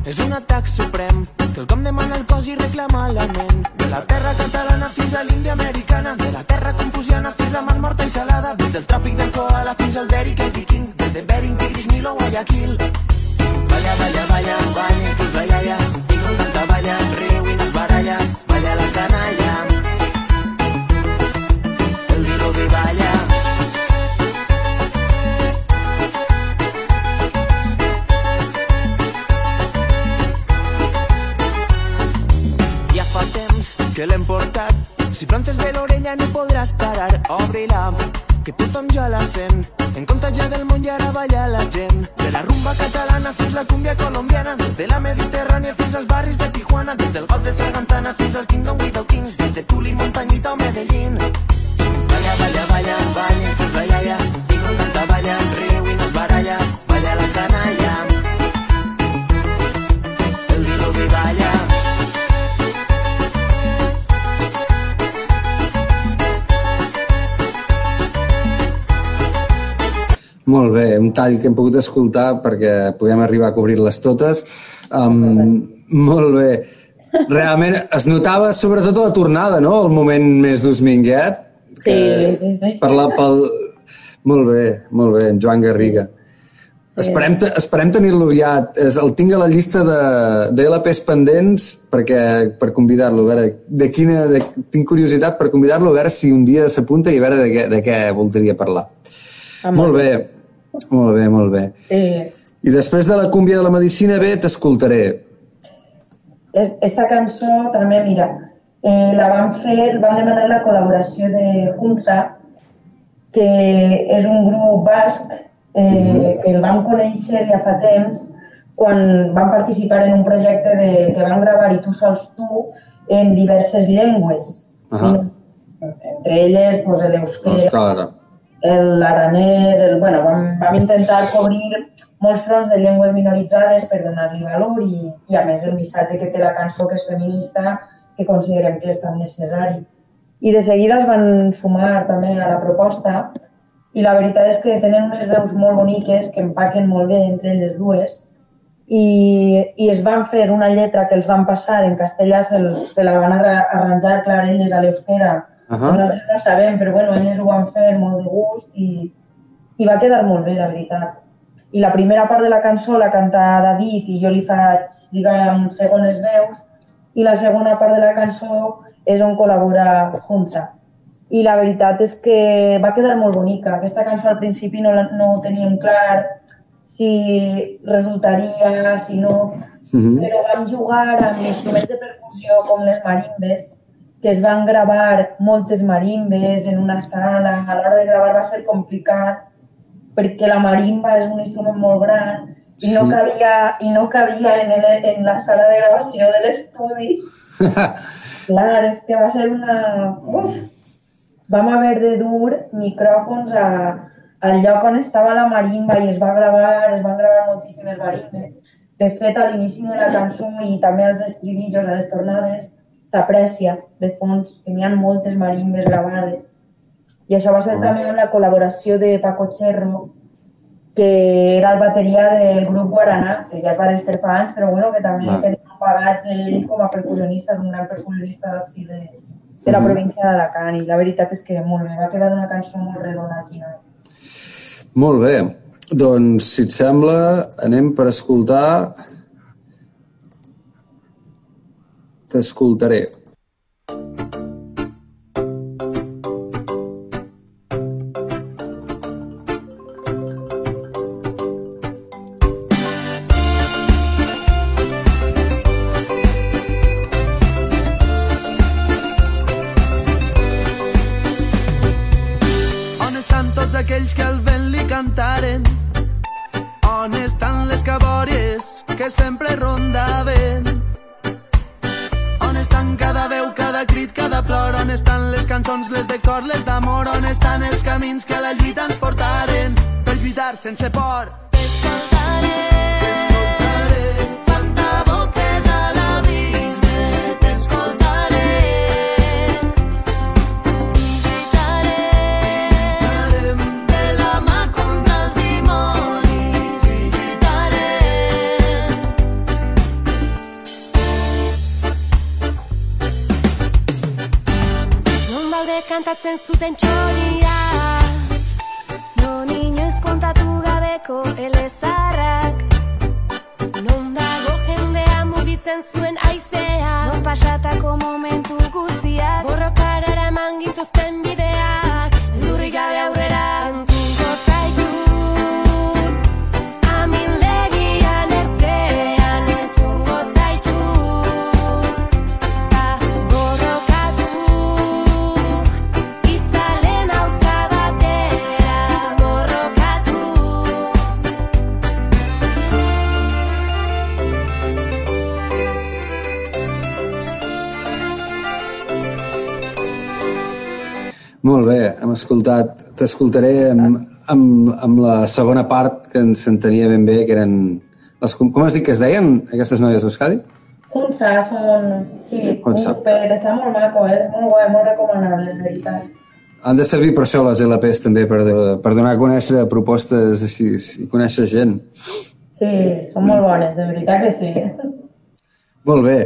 És un atac suprem, que el com demana el cos i reclama la ment. De la terra catalana fins a l'Índia americana, de la terra confusiana fins a mar morta i salada, des del tròpic del koala fins al Beric el viking, des de Bering, Tigris, Nilo, Guayaquil. Plantes bé l'orella no podràs parar. Obri-la, que tothom ja la sent. En contagia del món i ara balla la gent. De la rumba catalana fins la cumbia colombiana. Des de la Mediterrània fins als barris de Tijuana. Des del golf de Sargantana fins al Kingdom Without Kings. Des de Tuli, un tall que hem pogut escoltar perquè podem arribar a cobrir-les totes. Um, molt bé. Realment es notava sobretot a la tornada, no?, el moment més d'Osminguet. Sí, sí, sí. Per la, pel... Molt bé, molt bé, en Joan Garriga. Esperem, esperem tenir-lo ja. Es- El tinc a la llista de, de LPs pendents perquè, per convidar-lo. A veure, de quina, de, tinc curiositat per convidar-lo, a veure si un dia s'apunta i a veure de què, de què voldria parlar. Ah, molt bé, molt bé, molt bé. Sí. I després de la cúmbia de la medicina, bé, t'escoltaré. Es- Esta cançó també, mira, eh, la van fer, van demanar la col·laboració de Hunza, que és un grup basc eh, que el vam conèixer ja fa temps quan van participar en un projecte de, que van gravar i tu sols tu en diverses llengües. Ahà. Entre elles, pues, l'euskera, l'aranès, el, bueno, vam, vam intentar cobrir molts fronts de llengües minoritzades per donar-li valor i, i a més el missatge que té la cançó que és feminista que considerem que és tan necessari. I de seguida es van sumar també a la proposta i la veritat és que tenen unes veus molt boniques que empaquen molt bé entre elles dues i, i es van fer una lletra que els van passar en castellà, se, se la van arra- arranjar clar elles a l'euskera Ahà. nosaltres no sabem, però bueno, elles ho van fer molt de gust i, i va quedar molt bé, la veritat. I la primera part de la cançó la canta David i jo li faig, diguem, segones veus i la segona part de la cançó és on col·labora Junta. I la veritat és que va quedar molt bonica. Aquesta cançó al principi no, no ho teníem clar si resultaria, si no, Mhm. però vam jugar amb instruments de percussió com les marimbes, que es van gravar moltes marimbes en una sala. A l'hora de gravar va ser complicat perquè la marimba és un instrument molt gran i no Sí. cabia, i no cabia en, el, en la sala de gravació de l'estudi. Clar, és que va ser una... Uf! Vam haver de dur micròfons a, al lloc on estava la marimba i es va gravar, es van gravar moltíssimes marimbes. De fet, a l'inici de la cançó i també als estribillos, a les tornades, s'aprecia de fons que n'hi ha moltes marimbes gravades. I això va ser també amb la col·laboració de Paco Cherro, que era el bateria del grup Guaraná, que ja es va desfer fa anys, però bueno, que també Ah. tenia un bagatge ell com a percussionista, és un gran percussionista d'ací de, de la Mhm. província d'Alacant, i la veritat és que molt bé, va quedar una cançó molt redona al final. Molt bé. Doncs, si et sembla, anem per escoltar... T'escoltaré. T'escoltaré amb, amb, amb la segona part que ens s'entenia ben bé, que eren... Les, com has dit que es deien, aquestes noies d'Euskadi? Hunza són, sí, un Hunza. grupet, està molt maco, eh? és molt guai, molt recomanable, de veritat. han de servir per això les LPs també, per, per donar a conèixer propostes així i conèixer gent. Sí, són molt bones, de veritat que sí. Molt bé.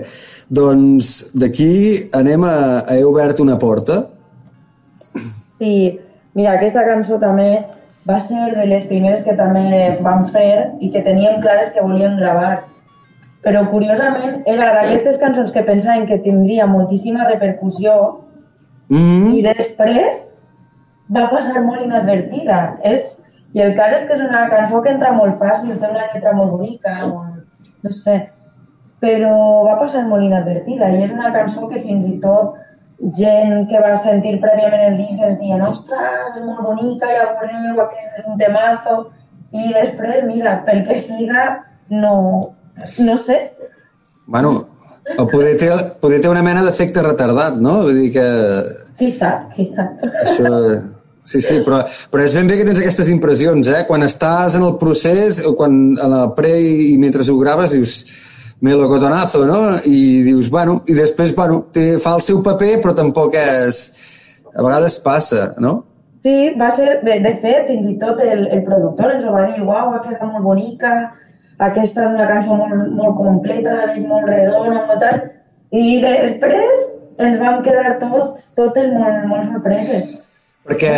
Doncs d'aquí anem a He obert una porta. Sí, mira, aquesta cançó també va ser de les primeres que també vam fer i que teníem clares que volíem gravar. Però, curiosament, era d'aquestes cançons que pensàvem que tindria moltíssima repercussió Mm -hmm. i després va passar molt inadvertida. És, I el cas és que és una cançó que entra molt fàcil, té una lletra molt bonica, molt, no sé, però va passar molt inadvertida i és una cançó que fins i tot gent que va sentir prèviament el disc ens diuen ostres, és molt bonica, ja veureu, aquest és un temazo i després, mira, pel que siga, no, no sé. Bueno, o poder té, poder té una mena d'efecte retardat, no? Vull dir que... Qui sap, qui sap. Això... Sí, sí, però, però és ben bé que tens aquestes impressions, eh? Quan estàs en el procés, o quan en el pre i mentre ho graves, dius melocotonazo, no? I dius, bueno, i després, bueno, té, fa el seu paper, però tampoc és... A vegades passa, no? Sí, va ser, de, de fet, fins i tot el, el productor ens ho va dir, uau, ha quedat molt bonica, aquesta és una cançó molt, molt completa, molt redona, molt tal, i després ens vam quedar tots, totes molt, molt sorpreses. Perquè,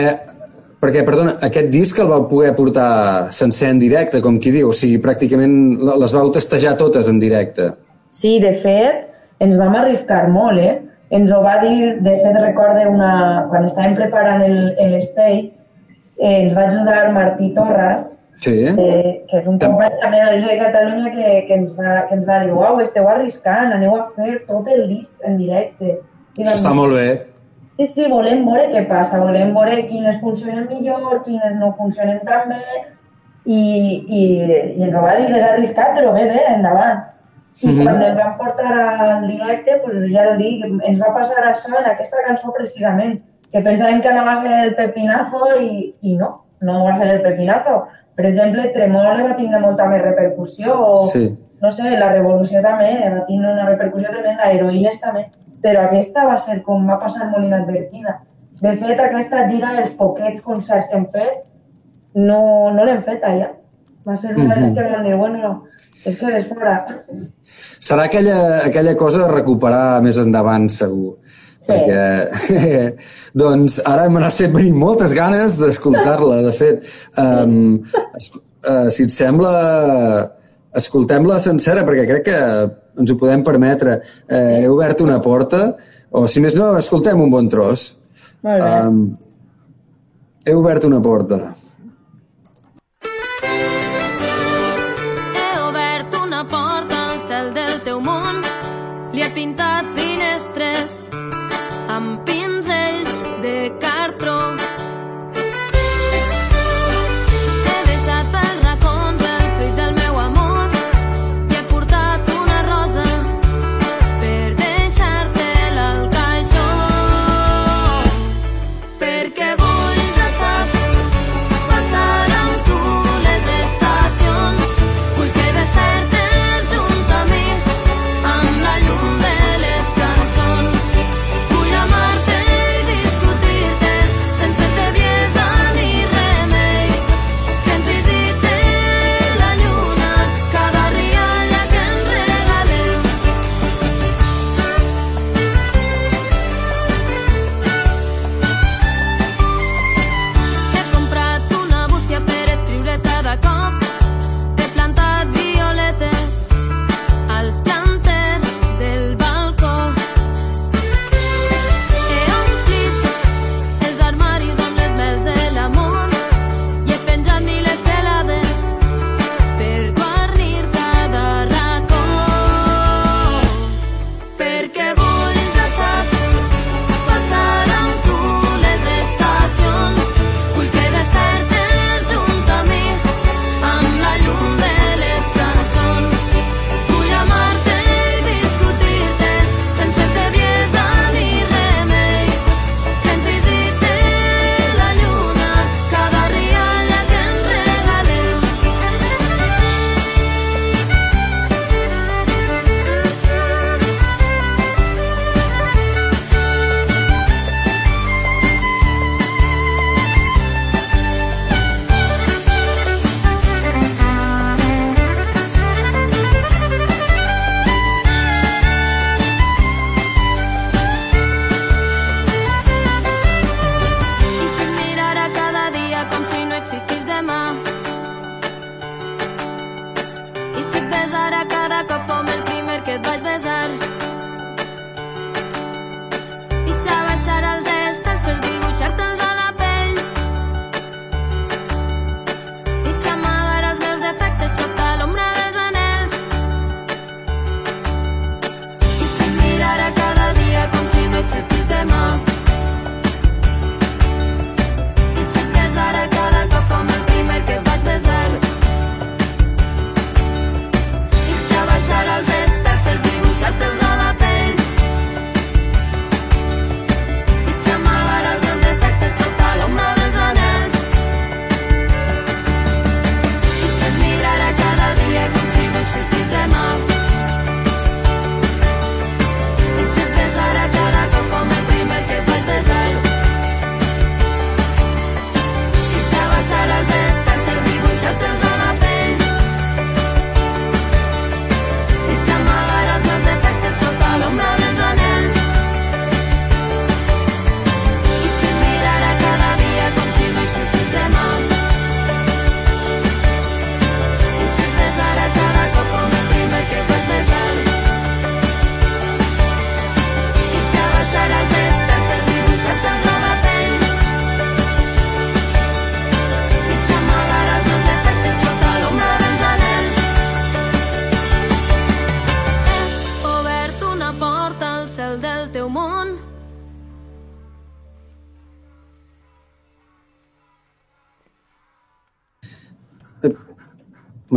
perquè, perdona, aquest disc el vau poder portar sencer en directe, com qui diu, o sigui, pràcticament les vau testejar totes en directe. Sí, de fet, ens vam arriscar molt, eh? Ens ho va dir, de fet, recorde una... Quan estàvem preparant el, el stage, eh, ens va ajudar Martí Torres, Sí. eh, que és un company també de de Catalunya que, que, ens va, que ens va dir uau, esteu arriscant, aneu a fer tot el disc en directe. Això està molt bé. Sí, sí, volem veure què passa, volem veure quines funcionen millor, quines no funcionen tan bé, i, i, i ens ho va dir, les ha arriscat, però bé, bé, endavant. I Mhm. quan el vam portar al directe, pues ja el dic, ens va passar això en aquesta cançó precisament, que pensàvem que anava a ser el pepinazo i, i no, no va ser el pepinazo. Per exemple, Tremole va tindre molta més repercussió, o Sí. No sé, la Revolució també va tindre una repercussió tremenda, Heroïnes també, però aquesta va ser com va passar molt inadvertida. De fet, aquesta gira, els poquets concerts que hem fet, no, no l'hem fet allà. Va ser una de les que vam dir, bueno, és que és fora. Serà aquella, aquella cosa de recuperar més endavant, segur. Sí. Perquè, doncs, ara n'has fet venir moltes ganes d'escoltar-la, de fet. Um, uh, si et sembla, escoltem-la sencera, perquè crec que ens ho podem permetre. Uh, he obert una porta, o si més no, escoltem un bon tros. Molt bé. Um, he obert una porta.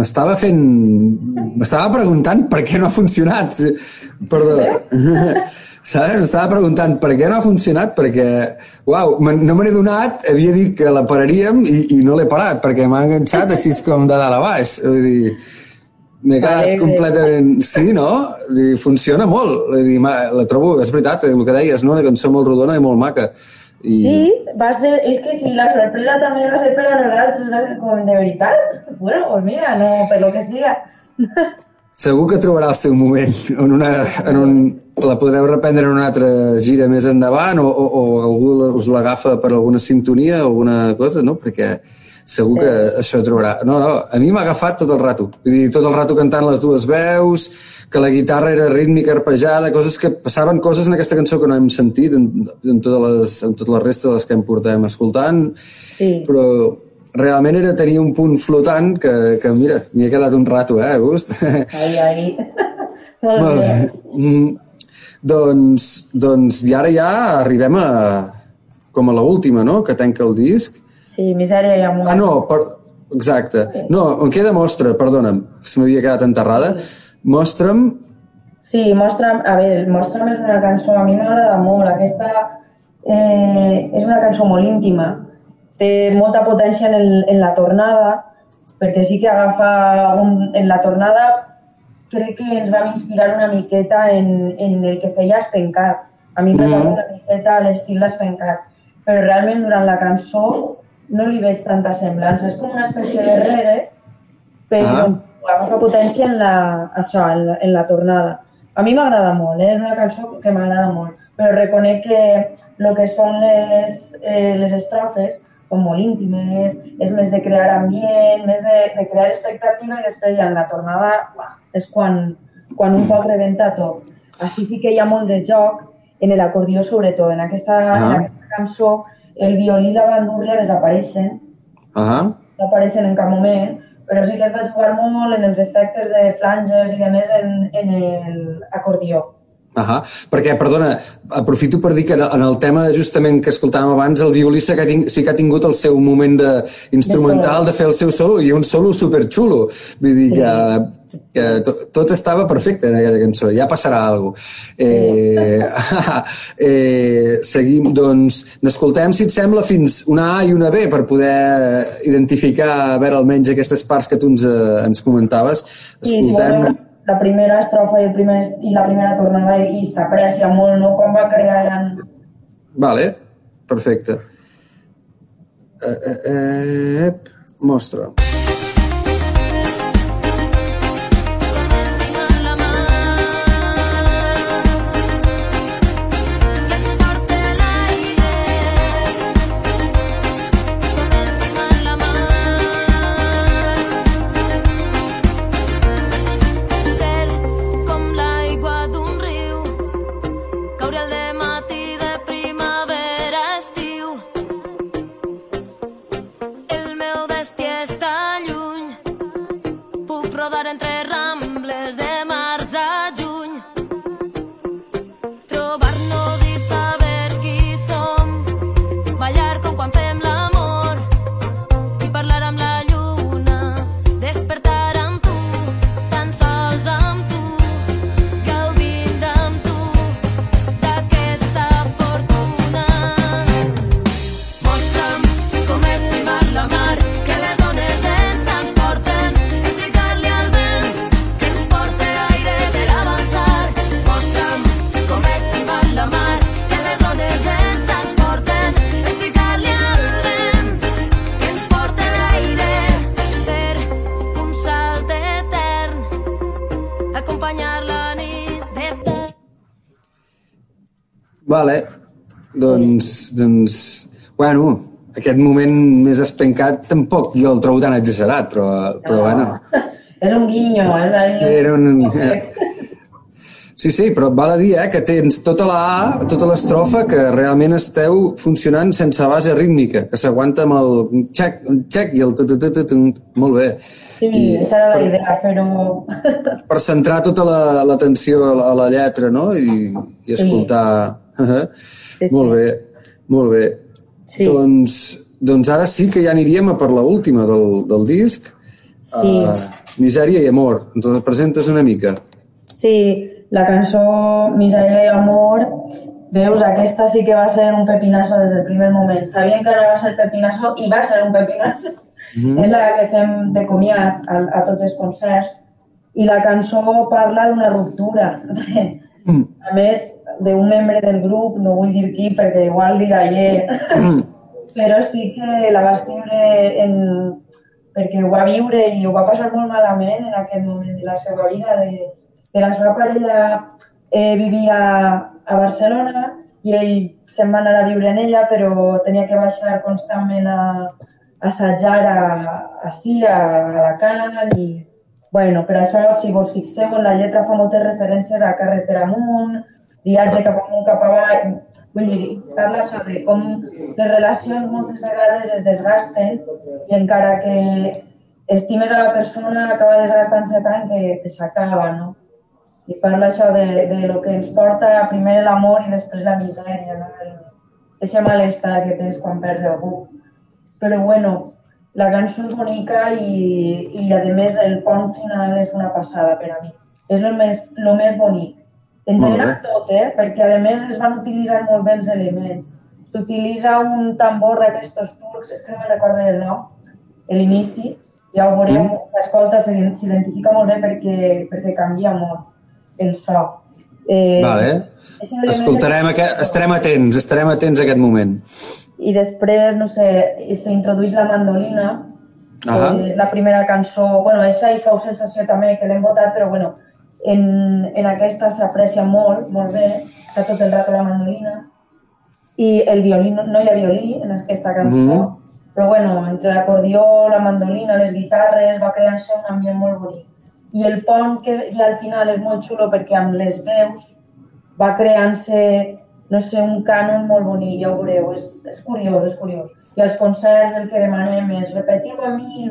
M'estava fent... M'estava preguntant per què no ha funcionat. Perdó. Saps? M'estava preguntant per què no ha funcionat, perquè, uau, no me n'he donat, havia dit que la pararíem i, i no l'he parat, perquè m'ha enganxat així com de dalt a baix. Vull dir, m'he quedat Vale, completament... Sí, no? Vull dir, funciona molt. Vull dir, la trobo, és veritat, el que deies, no? Una cançó molt rodona i molt maca. I... Sí, va ser, és que si la sorpresa també va ser per a nosaltres, va ser com de veritat. Bueno, pues mira, no, per lo que siga. Segur que trobarà el seu moment en una, en un, la podreu reprendre en una altra gira més endavant o, o, o algú us l'agafa per alguna sintonia o alguna cosa, no? Perquè segur que això trobarà. No, no, a mi m'ha agafat tot el rato. Vull dir, tot el rato cantant les dues veus, que la guitarra era rítmica, arpejada, coses que passaven coses en aquesta cançó que no hem sentit en, en, totes les, en tota la resta de les que em portem escoltant, Sí. però realment era tenir un punt flotant que, que mira, m'hi he quedat un rato, eh, a gust. Ai, ai. Molt bé. bé. Mm, doncs, doncs i ara ja arribem a com a l'última, no?, que tanca el disc. Sí, misèria i amor. Ah, no, per... exacte. No, em queda mostra, perdona'm, se m'havia quedat enterrada. Mostra'm... Sí, mostra'm, a veure, mostra'm és una cançó, a mi m'agrada molt, aquesta eh, és una cançó molt íntima, té molta potència en, el, en la tornada, perquè sí que agafa un, en la tornada crec que ens vam inspirar una miqueta en, en el que feia Espencat. A mi em recorda Mhm. una miqueta l'estil d'Espencat, però realment durant la cançó no li veig tanta semblança. És com una espècie de reggae, però Ah. agafa potència en la, això, en la, en la tornada. A mi m'agrada molt, eh? és una cançó que m'agrada molt, però reconec que el que són les, eh, les estrofes són molt íntimes, és més de crear ambient, més de, de crear expectativa i després ja en la tornada uah, és quan, quan un poc rebenta tot. Així sí que hi ha molt de joc en l'acordió sobretot. En aquesta, Ah. en aquesta cançó el violí i la bandúrria desapareixen Ah, no apareixen en cap moment, però sí que es va jugar molt en els efectes de flanges i de més en, en l'acordió. ah, perquè, perdona, aprofito per dir que en el tema justament que escoltàvem abans, el violí sí que ha, ting sí que ha tingut el seu moment de, instrumental de, De fer el seu solo i un solo superxulo. Vull dir que, que tot, tot estava perfecte en aquella cançó, ja passarà alguna cosa. Eh, eh, seguim, doncs, n'escoltem, si et sembla, fins una A i una B per poder identificar, a veure, almenys aquestes parts que tu ens, eh, ens comentaves. Escoltem... la primera estrofa i, el primer, i la primera tornada i, s'aprecia molt no? com va crear en... Vale, perfecte. Eh, eh, eh, mostra. la bueno, aquest moment més espencat tampoc jo el trobo tan exagerat, però, però bueno, És un guinyo, és ahí. era un... Sí, sí, però val a dir eh, que tens tota la A, tota l'estrofa, que realment esteu funcionant sense base rítmica, que s'aguanta amb el xec, xec i el tu-tu-tu-tu, molt bé. Sí, esa era la idea, però... Per centrar tota la- l'atenció a, la- a la lletra, no? I, i escoltar... Uh -huh. sí. Molt bé, molt bé. Sí. Doncs, doncs ara sí que ja aniríem a per la última del, del disc, Sí. uh, Misèria i Amor. Ens la presentes una mica. Sí, la cançó Misèria i amor, veus, aquesta sí que va ser un pepinazo des del primer moment. Sabíem que no va ser pepinazo i va ser un pepinazo. És la que fem de comiat a, a tots els concerts. I la cançó parla d'una ruptura. A més, d'un membre del grup, no vull dir qui perquè igual dirà yeah. però sí que la va escriure en, perquè ho va viure i ho va passar molt malament en aquest moment de la seva vida. De, de la seva parella eh, vivia a Barcelona i ell se'n va anar a viure en ella, però tenia que baixar constantment a, a assajar a, així, a, a Alacant i Bueno, per això, si vos fixeu, en la lletra fa moltes referències a carretera amunt, viatge cap amunt, cap avall... Vull dir, parla de com les relacions moltes vegades es desgasten i encara que estimes a la persona acaba desgastant-se tant que, que s'acaba, no? I parla això de, de lo que ens porta primer l'amor i després la misèria, no? Eixe malestar que tens quan perds algú. Però bueno, la cançó és bonica i, i a més el pont final és una passada per a mi. És el més, lo més bonic. En general tot, eh? perquè a més es van utilitzar molt bé els elements. S'utilitza un tambor d'aquestos turcs, és que no me'n recordo del nom, a l'inici, ja ho veureu, Mm. s'escolta, s'ident- s'identifica molt bé perquè, perquè canvia molt el so. Eh, Vale. és Escoltarem, que- aquest, estarem atents, estarem atents a aquest moment. i després, no sé, s'introdueix la mandolina, que és la primera cançó, bueno, i Sou Sensació també, que l'hem votat, però bueno, en, en aquesta s'aprecia molt, molt bé, està tot el rato la mandolina, i el violí, no, no hi ha violí en aquesta cançó, Mhm. però bueno, entre l'acordió, la mandolina, les guitarres, va creant-se un ambient molt bonic. I el pont que hi ha al final és molt xulo perquè amb les veus va creant-se, no sé, un cànon molt bonic, ja ho veureu, és, és curiós, és curiós. I als concerts el que demanem és repetiu a mi,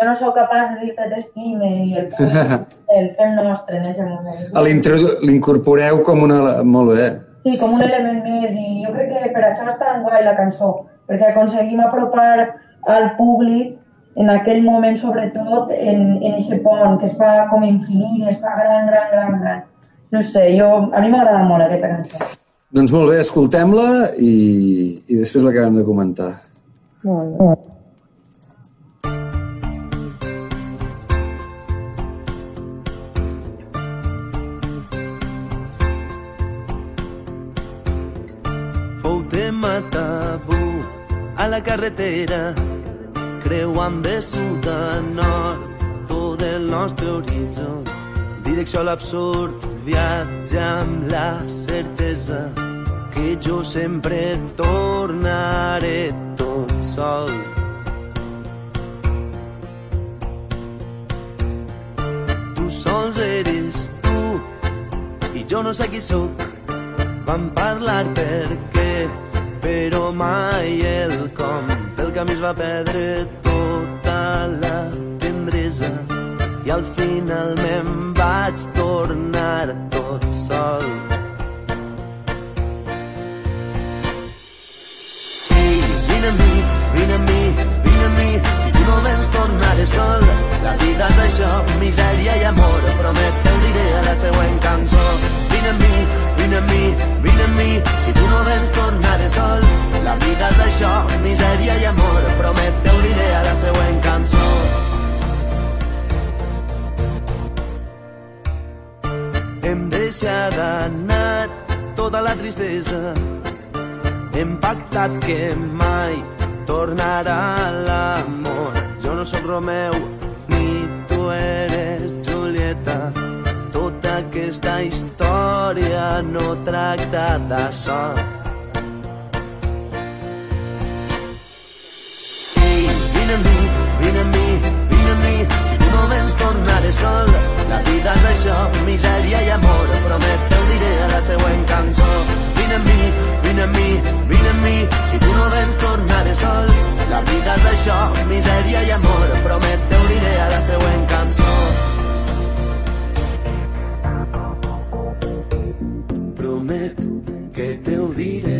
jo no sóc capaç de dir-te t'estime, i el, el fem nostre en aquest moment. L'incorporeu com una... Molt bé. Sí, com un element més i jo crec que per això és tan guai la cançó, perquè aconseguim apropar al públic en aquell moment, sobretot, en, en aquest pont que es fa com infinit, es fa gran, gran, gran, gran. No sé, jo, a mi m'agrada molt aquesta cançó. Doncs molt bé, escoltem-la i, i després l'acabem de comentar. Molt bé. Carretera creuant de sud a nord tot el nostre horitzó. Direcció a l'absurd viatge amb la certesa que jo sempre tornaré tot sol. Tu sols eres tu i jo no sé qui sóc. Vam parlar per què, però mai el com. Pel camí es va perdre tota la tendresa i al final me'n vaig tornar tot sol. Ei, vine amb mi, vine amb mi, vine amb mi, si tu no vens tornaré sol. La vida és això, misèria i amor, promet te ho diré a la següent cançó. Vine amb mi, vine amb mi, vine amb mi, si tu no vens tornaré sol. La vida és això, misèria i amor, promet diré a la següent cançó. Hem deixat anar tota la tristesa. Hem pactat que mai tornarà l'amor. Jo no sóc Romeu, ni tu eres Julieta. Aquesta història no tracta vine amb mi, mi, mi, si no vens sol. La vida és això, misèria i amor, promet te ho diré a la següent cançó. Vine amb mi, vine amb mi, vine amb mi, si tu no vens tornaré sol. La vida és això, misèria i amor, promet te ho diré a la següent cançó. Promet que te diré.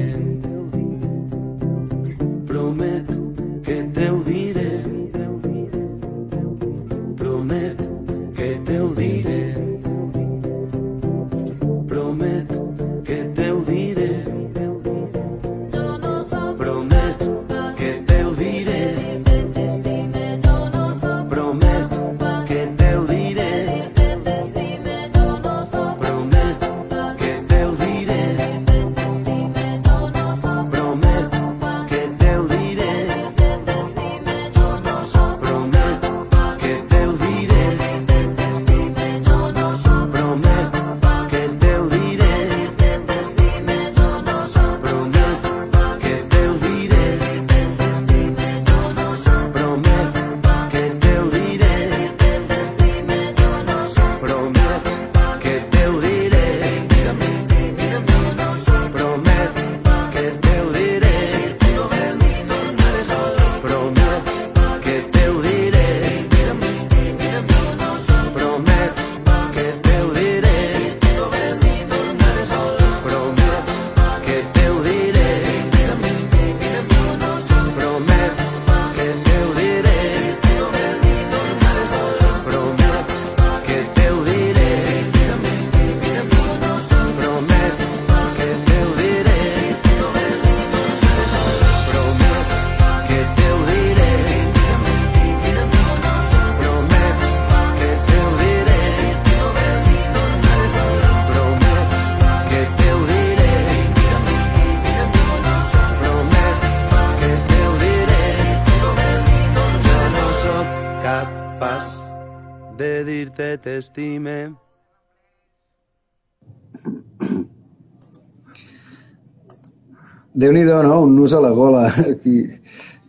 T'estime. Déu-n'hi-do, no? Un nus a la gola. Aquí. Sí,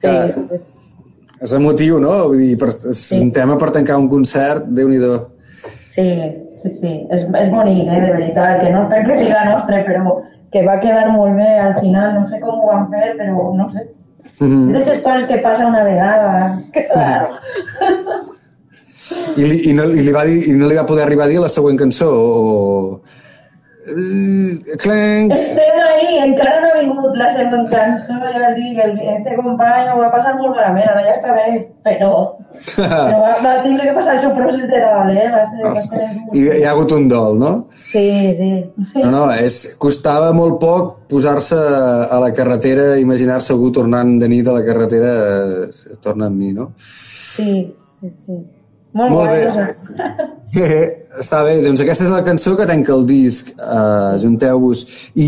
Que és, és emotiu, no? Vull dir, per, és Sí. un tema per tancar un concert, Déu-n'hi-do. sí, sí, sí. És, és bonic, eh, de veritat, que no és perquè siga nostre, però que va quedar molt bé al final. No sé com ho van fer, però no sé. Mhm. És d'aquestes coses que passa una vegada. Que raro. I, li, i, no, i, li va dir, I no li va poder arribar a dir la següent cançó, o... Eh, Clanks! Estem ahí, encara no ha vingut la següent cançó, ja et dic, el, este company ho va passar molt malament, ara ja està bé, però, però va, va tindre que passar el seu procés de dalt, eh? Va ser, va ser... I hi ha hagut un dol, no? Sí, sí. sí. No, no, és, costava molt poc posar-se a la carretera, imaginar-se algú tornant de nit a la carretera, eh, torna amb mi, no? Sí, sí, sí. Molt, Molt guai, bé. això. Eh, està bé, doncs aquesta és la cançó que tanca el disc, uh, junteu-vos. I,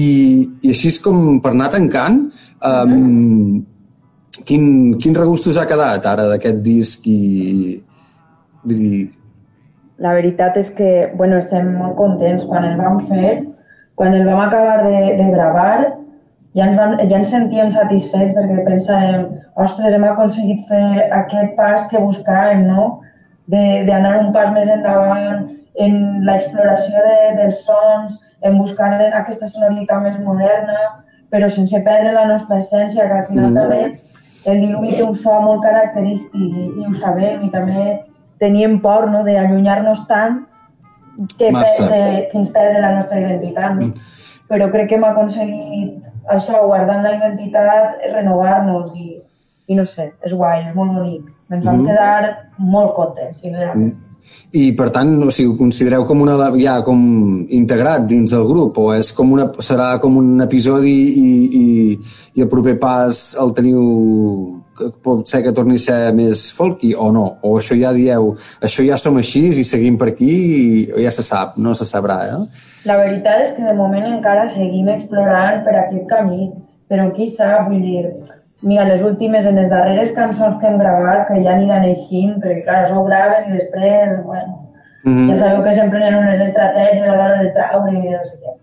I així és com per anar tancant, um, quin, quin regust us ha quedat ara d'aquest disc i... Vull dir, La veritat és que, bueno, estem molt contents quan el vam fer, quan el vam acabar de, de gravar, ja ens, vam, ja ens sentíem satisfets perquè pensàvem, ostres, hem aconseguit fer aquest pas que buscàvem, no? De- D'anar un pas més endavant en l'exploració de, dels sons, en buscar aquesta sonoritat més moderna, però sense perdre la nostra essència, que al final Mm. també el diluvi té un so molt característic i, i ho sabem, i també teníem por no, d'allunyar-nos tant que perdre, fins perdre la nostra identitat. No? Però crec que hem aconseguit això, guardant la identitat, renovar-nos i, i no sé, és guai, és molt bonic. Ens vam Mhm. quedar molt contents, sincerament. I, per tant, o sigui, ho considereu com una, ja com integrat dins del grup o és com una, serà com un episodi i, i, i el proper pas el teniu que pot ser que torni a ser més folky o no? O això ja dieu, això ja som així i seguim per aquí i ja se sap, no se sabrà, eh? La veritat és que de moment encara seguim explorant per aquest camí, però qui sap, vull dir, mira, les últimes, en les darreres cançons que hem gravat, que ja aniran eixint, perquè clar, això ho graves i després, bueno, Mhm. ja sabeu que sempre hi ha unes estratègies a l'hora de traure i de no sé què.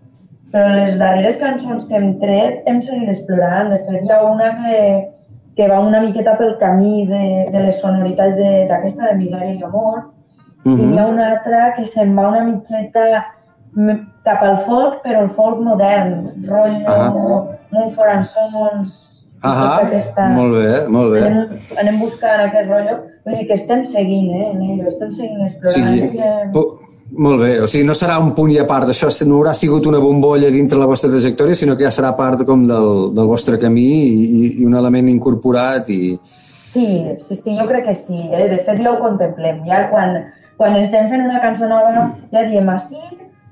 Però les darreres cançons que hem tret hem seguit explorant. De fet, hi ha una que, que va una miqueta pel camí de, de les sonoritats de- d'aquesta de, Misèria i Amor, Mhm. i n'hi ha una altra que se'n va una miqueta cap al folk, però el folk modern, rotllo, Ah. Mumford and Tota aquesta... molt bé, molt bé. Anem, anem buscant aquest rotllo, vull dir que estem seguint, eh, en estem seguint O explorant. sigui, és que... molt bé, o sigui, no serà un punt i a part, això no haurà sigut una bombolla dintre la vostra trajectòria, sinó que ja serà part com del, del vostre camí i, i un element incorporat i... Sí, sí, sí, jo crec que sí. Eh? De fet, ja ho contemplem. Ja quan, quan estem fent una cançó nova, ja diem, ah, sí,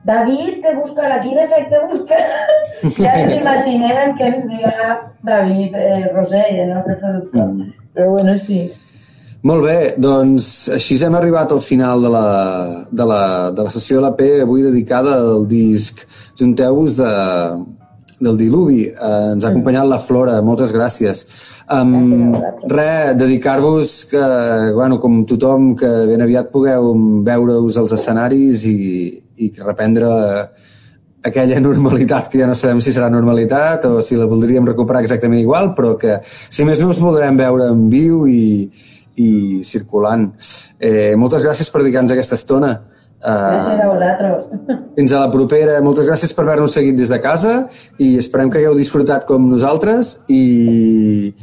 David, te buscarà, quin efecte buscarà? ja ens imaginem que ens dirà David eh, Rosell, el nostre productor. Mm. Però bueno, sí. Molt bé, doncs així hem arribat al final de la, de la, de la sessió de la P, avui dedicada al disc Junteu-vos de, del Diluvi. Eh, ens ha acompanyat la Flora, moltes gràcies. Um. Re, dedicar-vos que, bueno, com tothom, que ben aviat pugueu veure-us als escenaris i, i reprendre aquella normalitat que ja no sabem si serà normalitat o si la voldríem recuperar exactament igual, però que si més no us voldrem veure en viu i, i circulant. Eh, moltes gràcies per dedicar-nos aquesta estona. Gràcies Uh, a vosaltres. fins a la propera. Moltes gràcies per haver-nos seguit des de casa i esperem que hagueu disfrutat com nosaltres i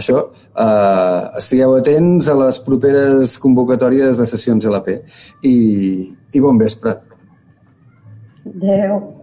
això, uh, estigueu atents a les properes convocatòries de sessions LP i, i bon vespre. Deu.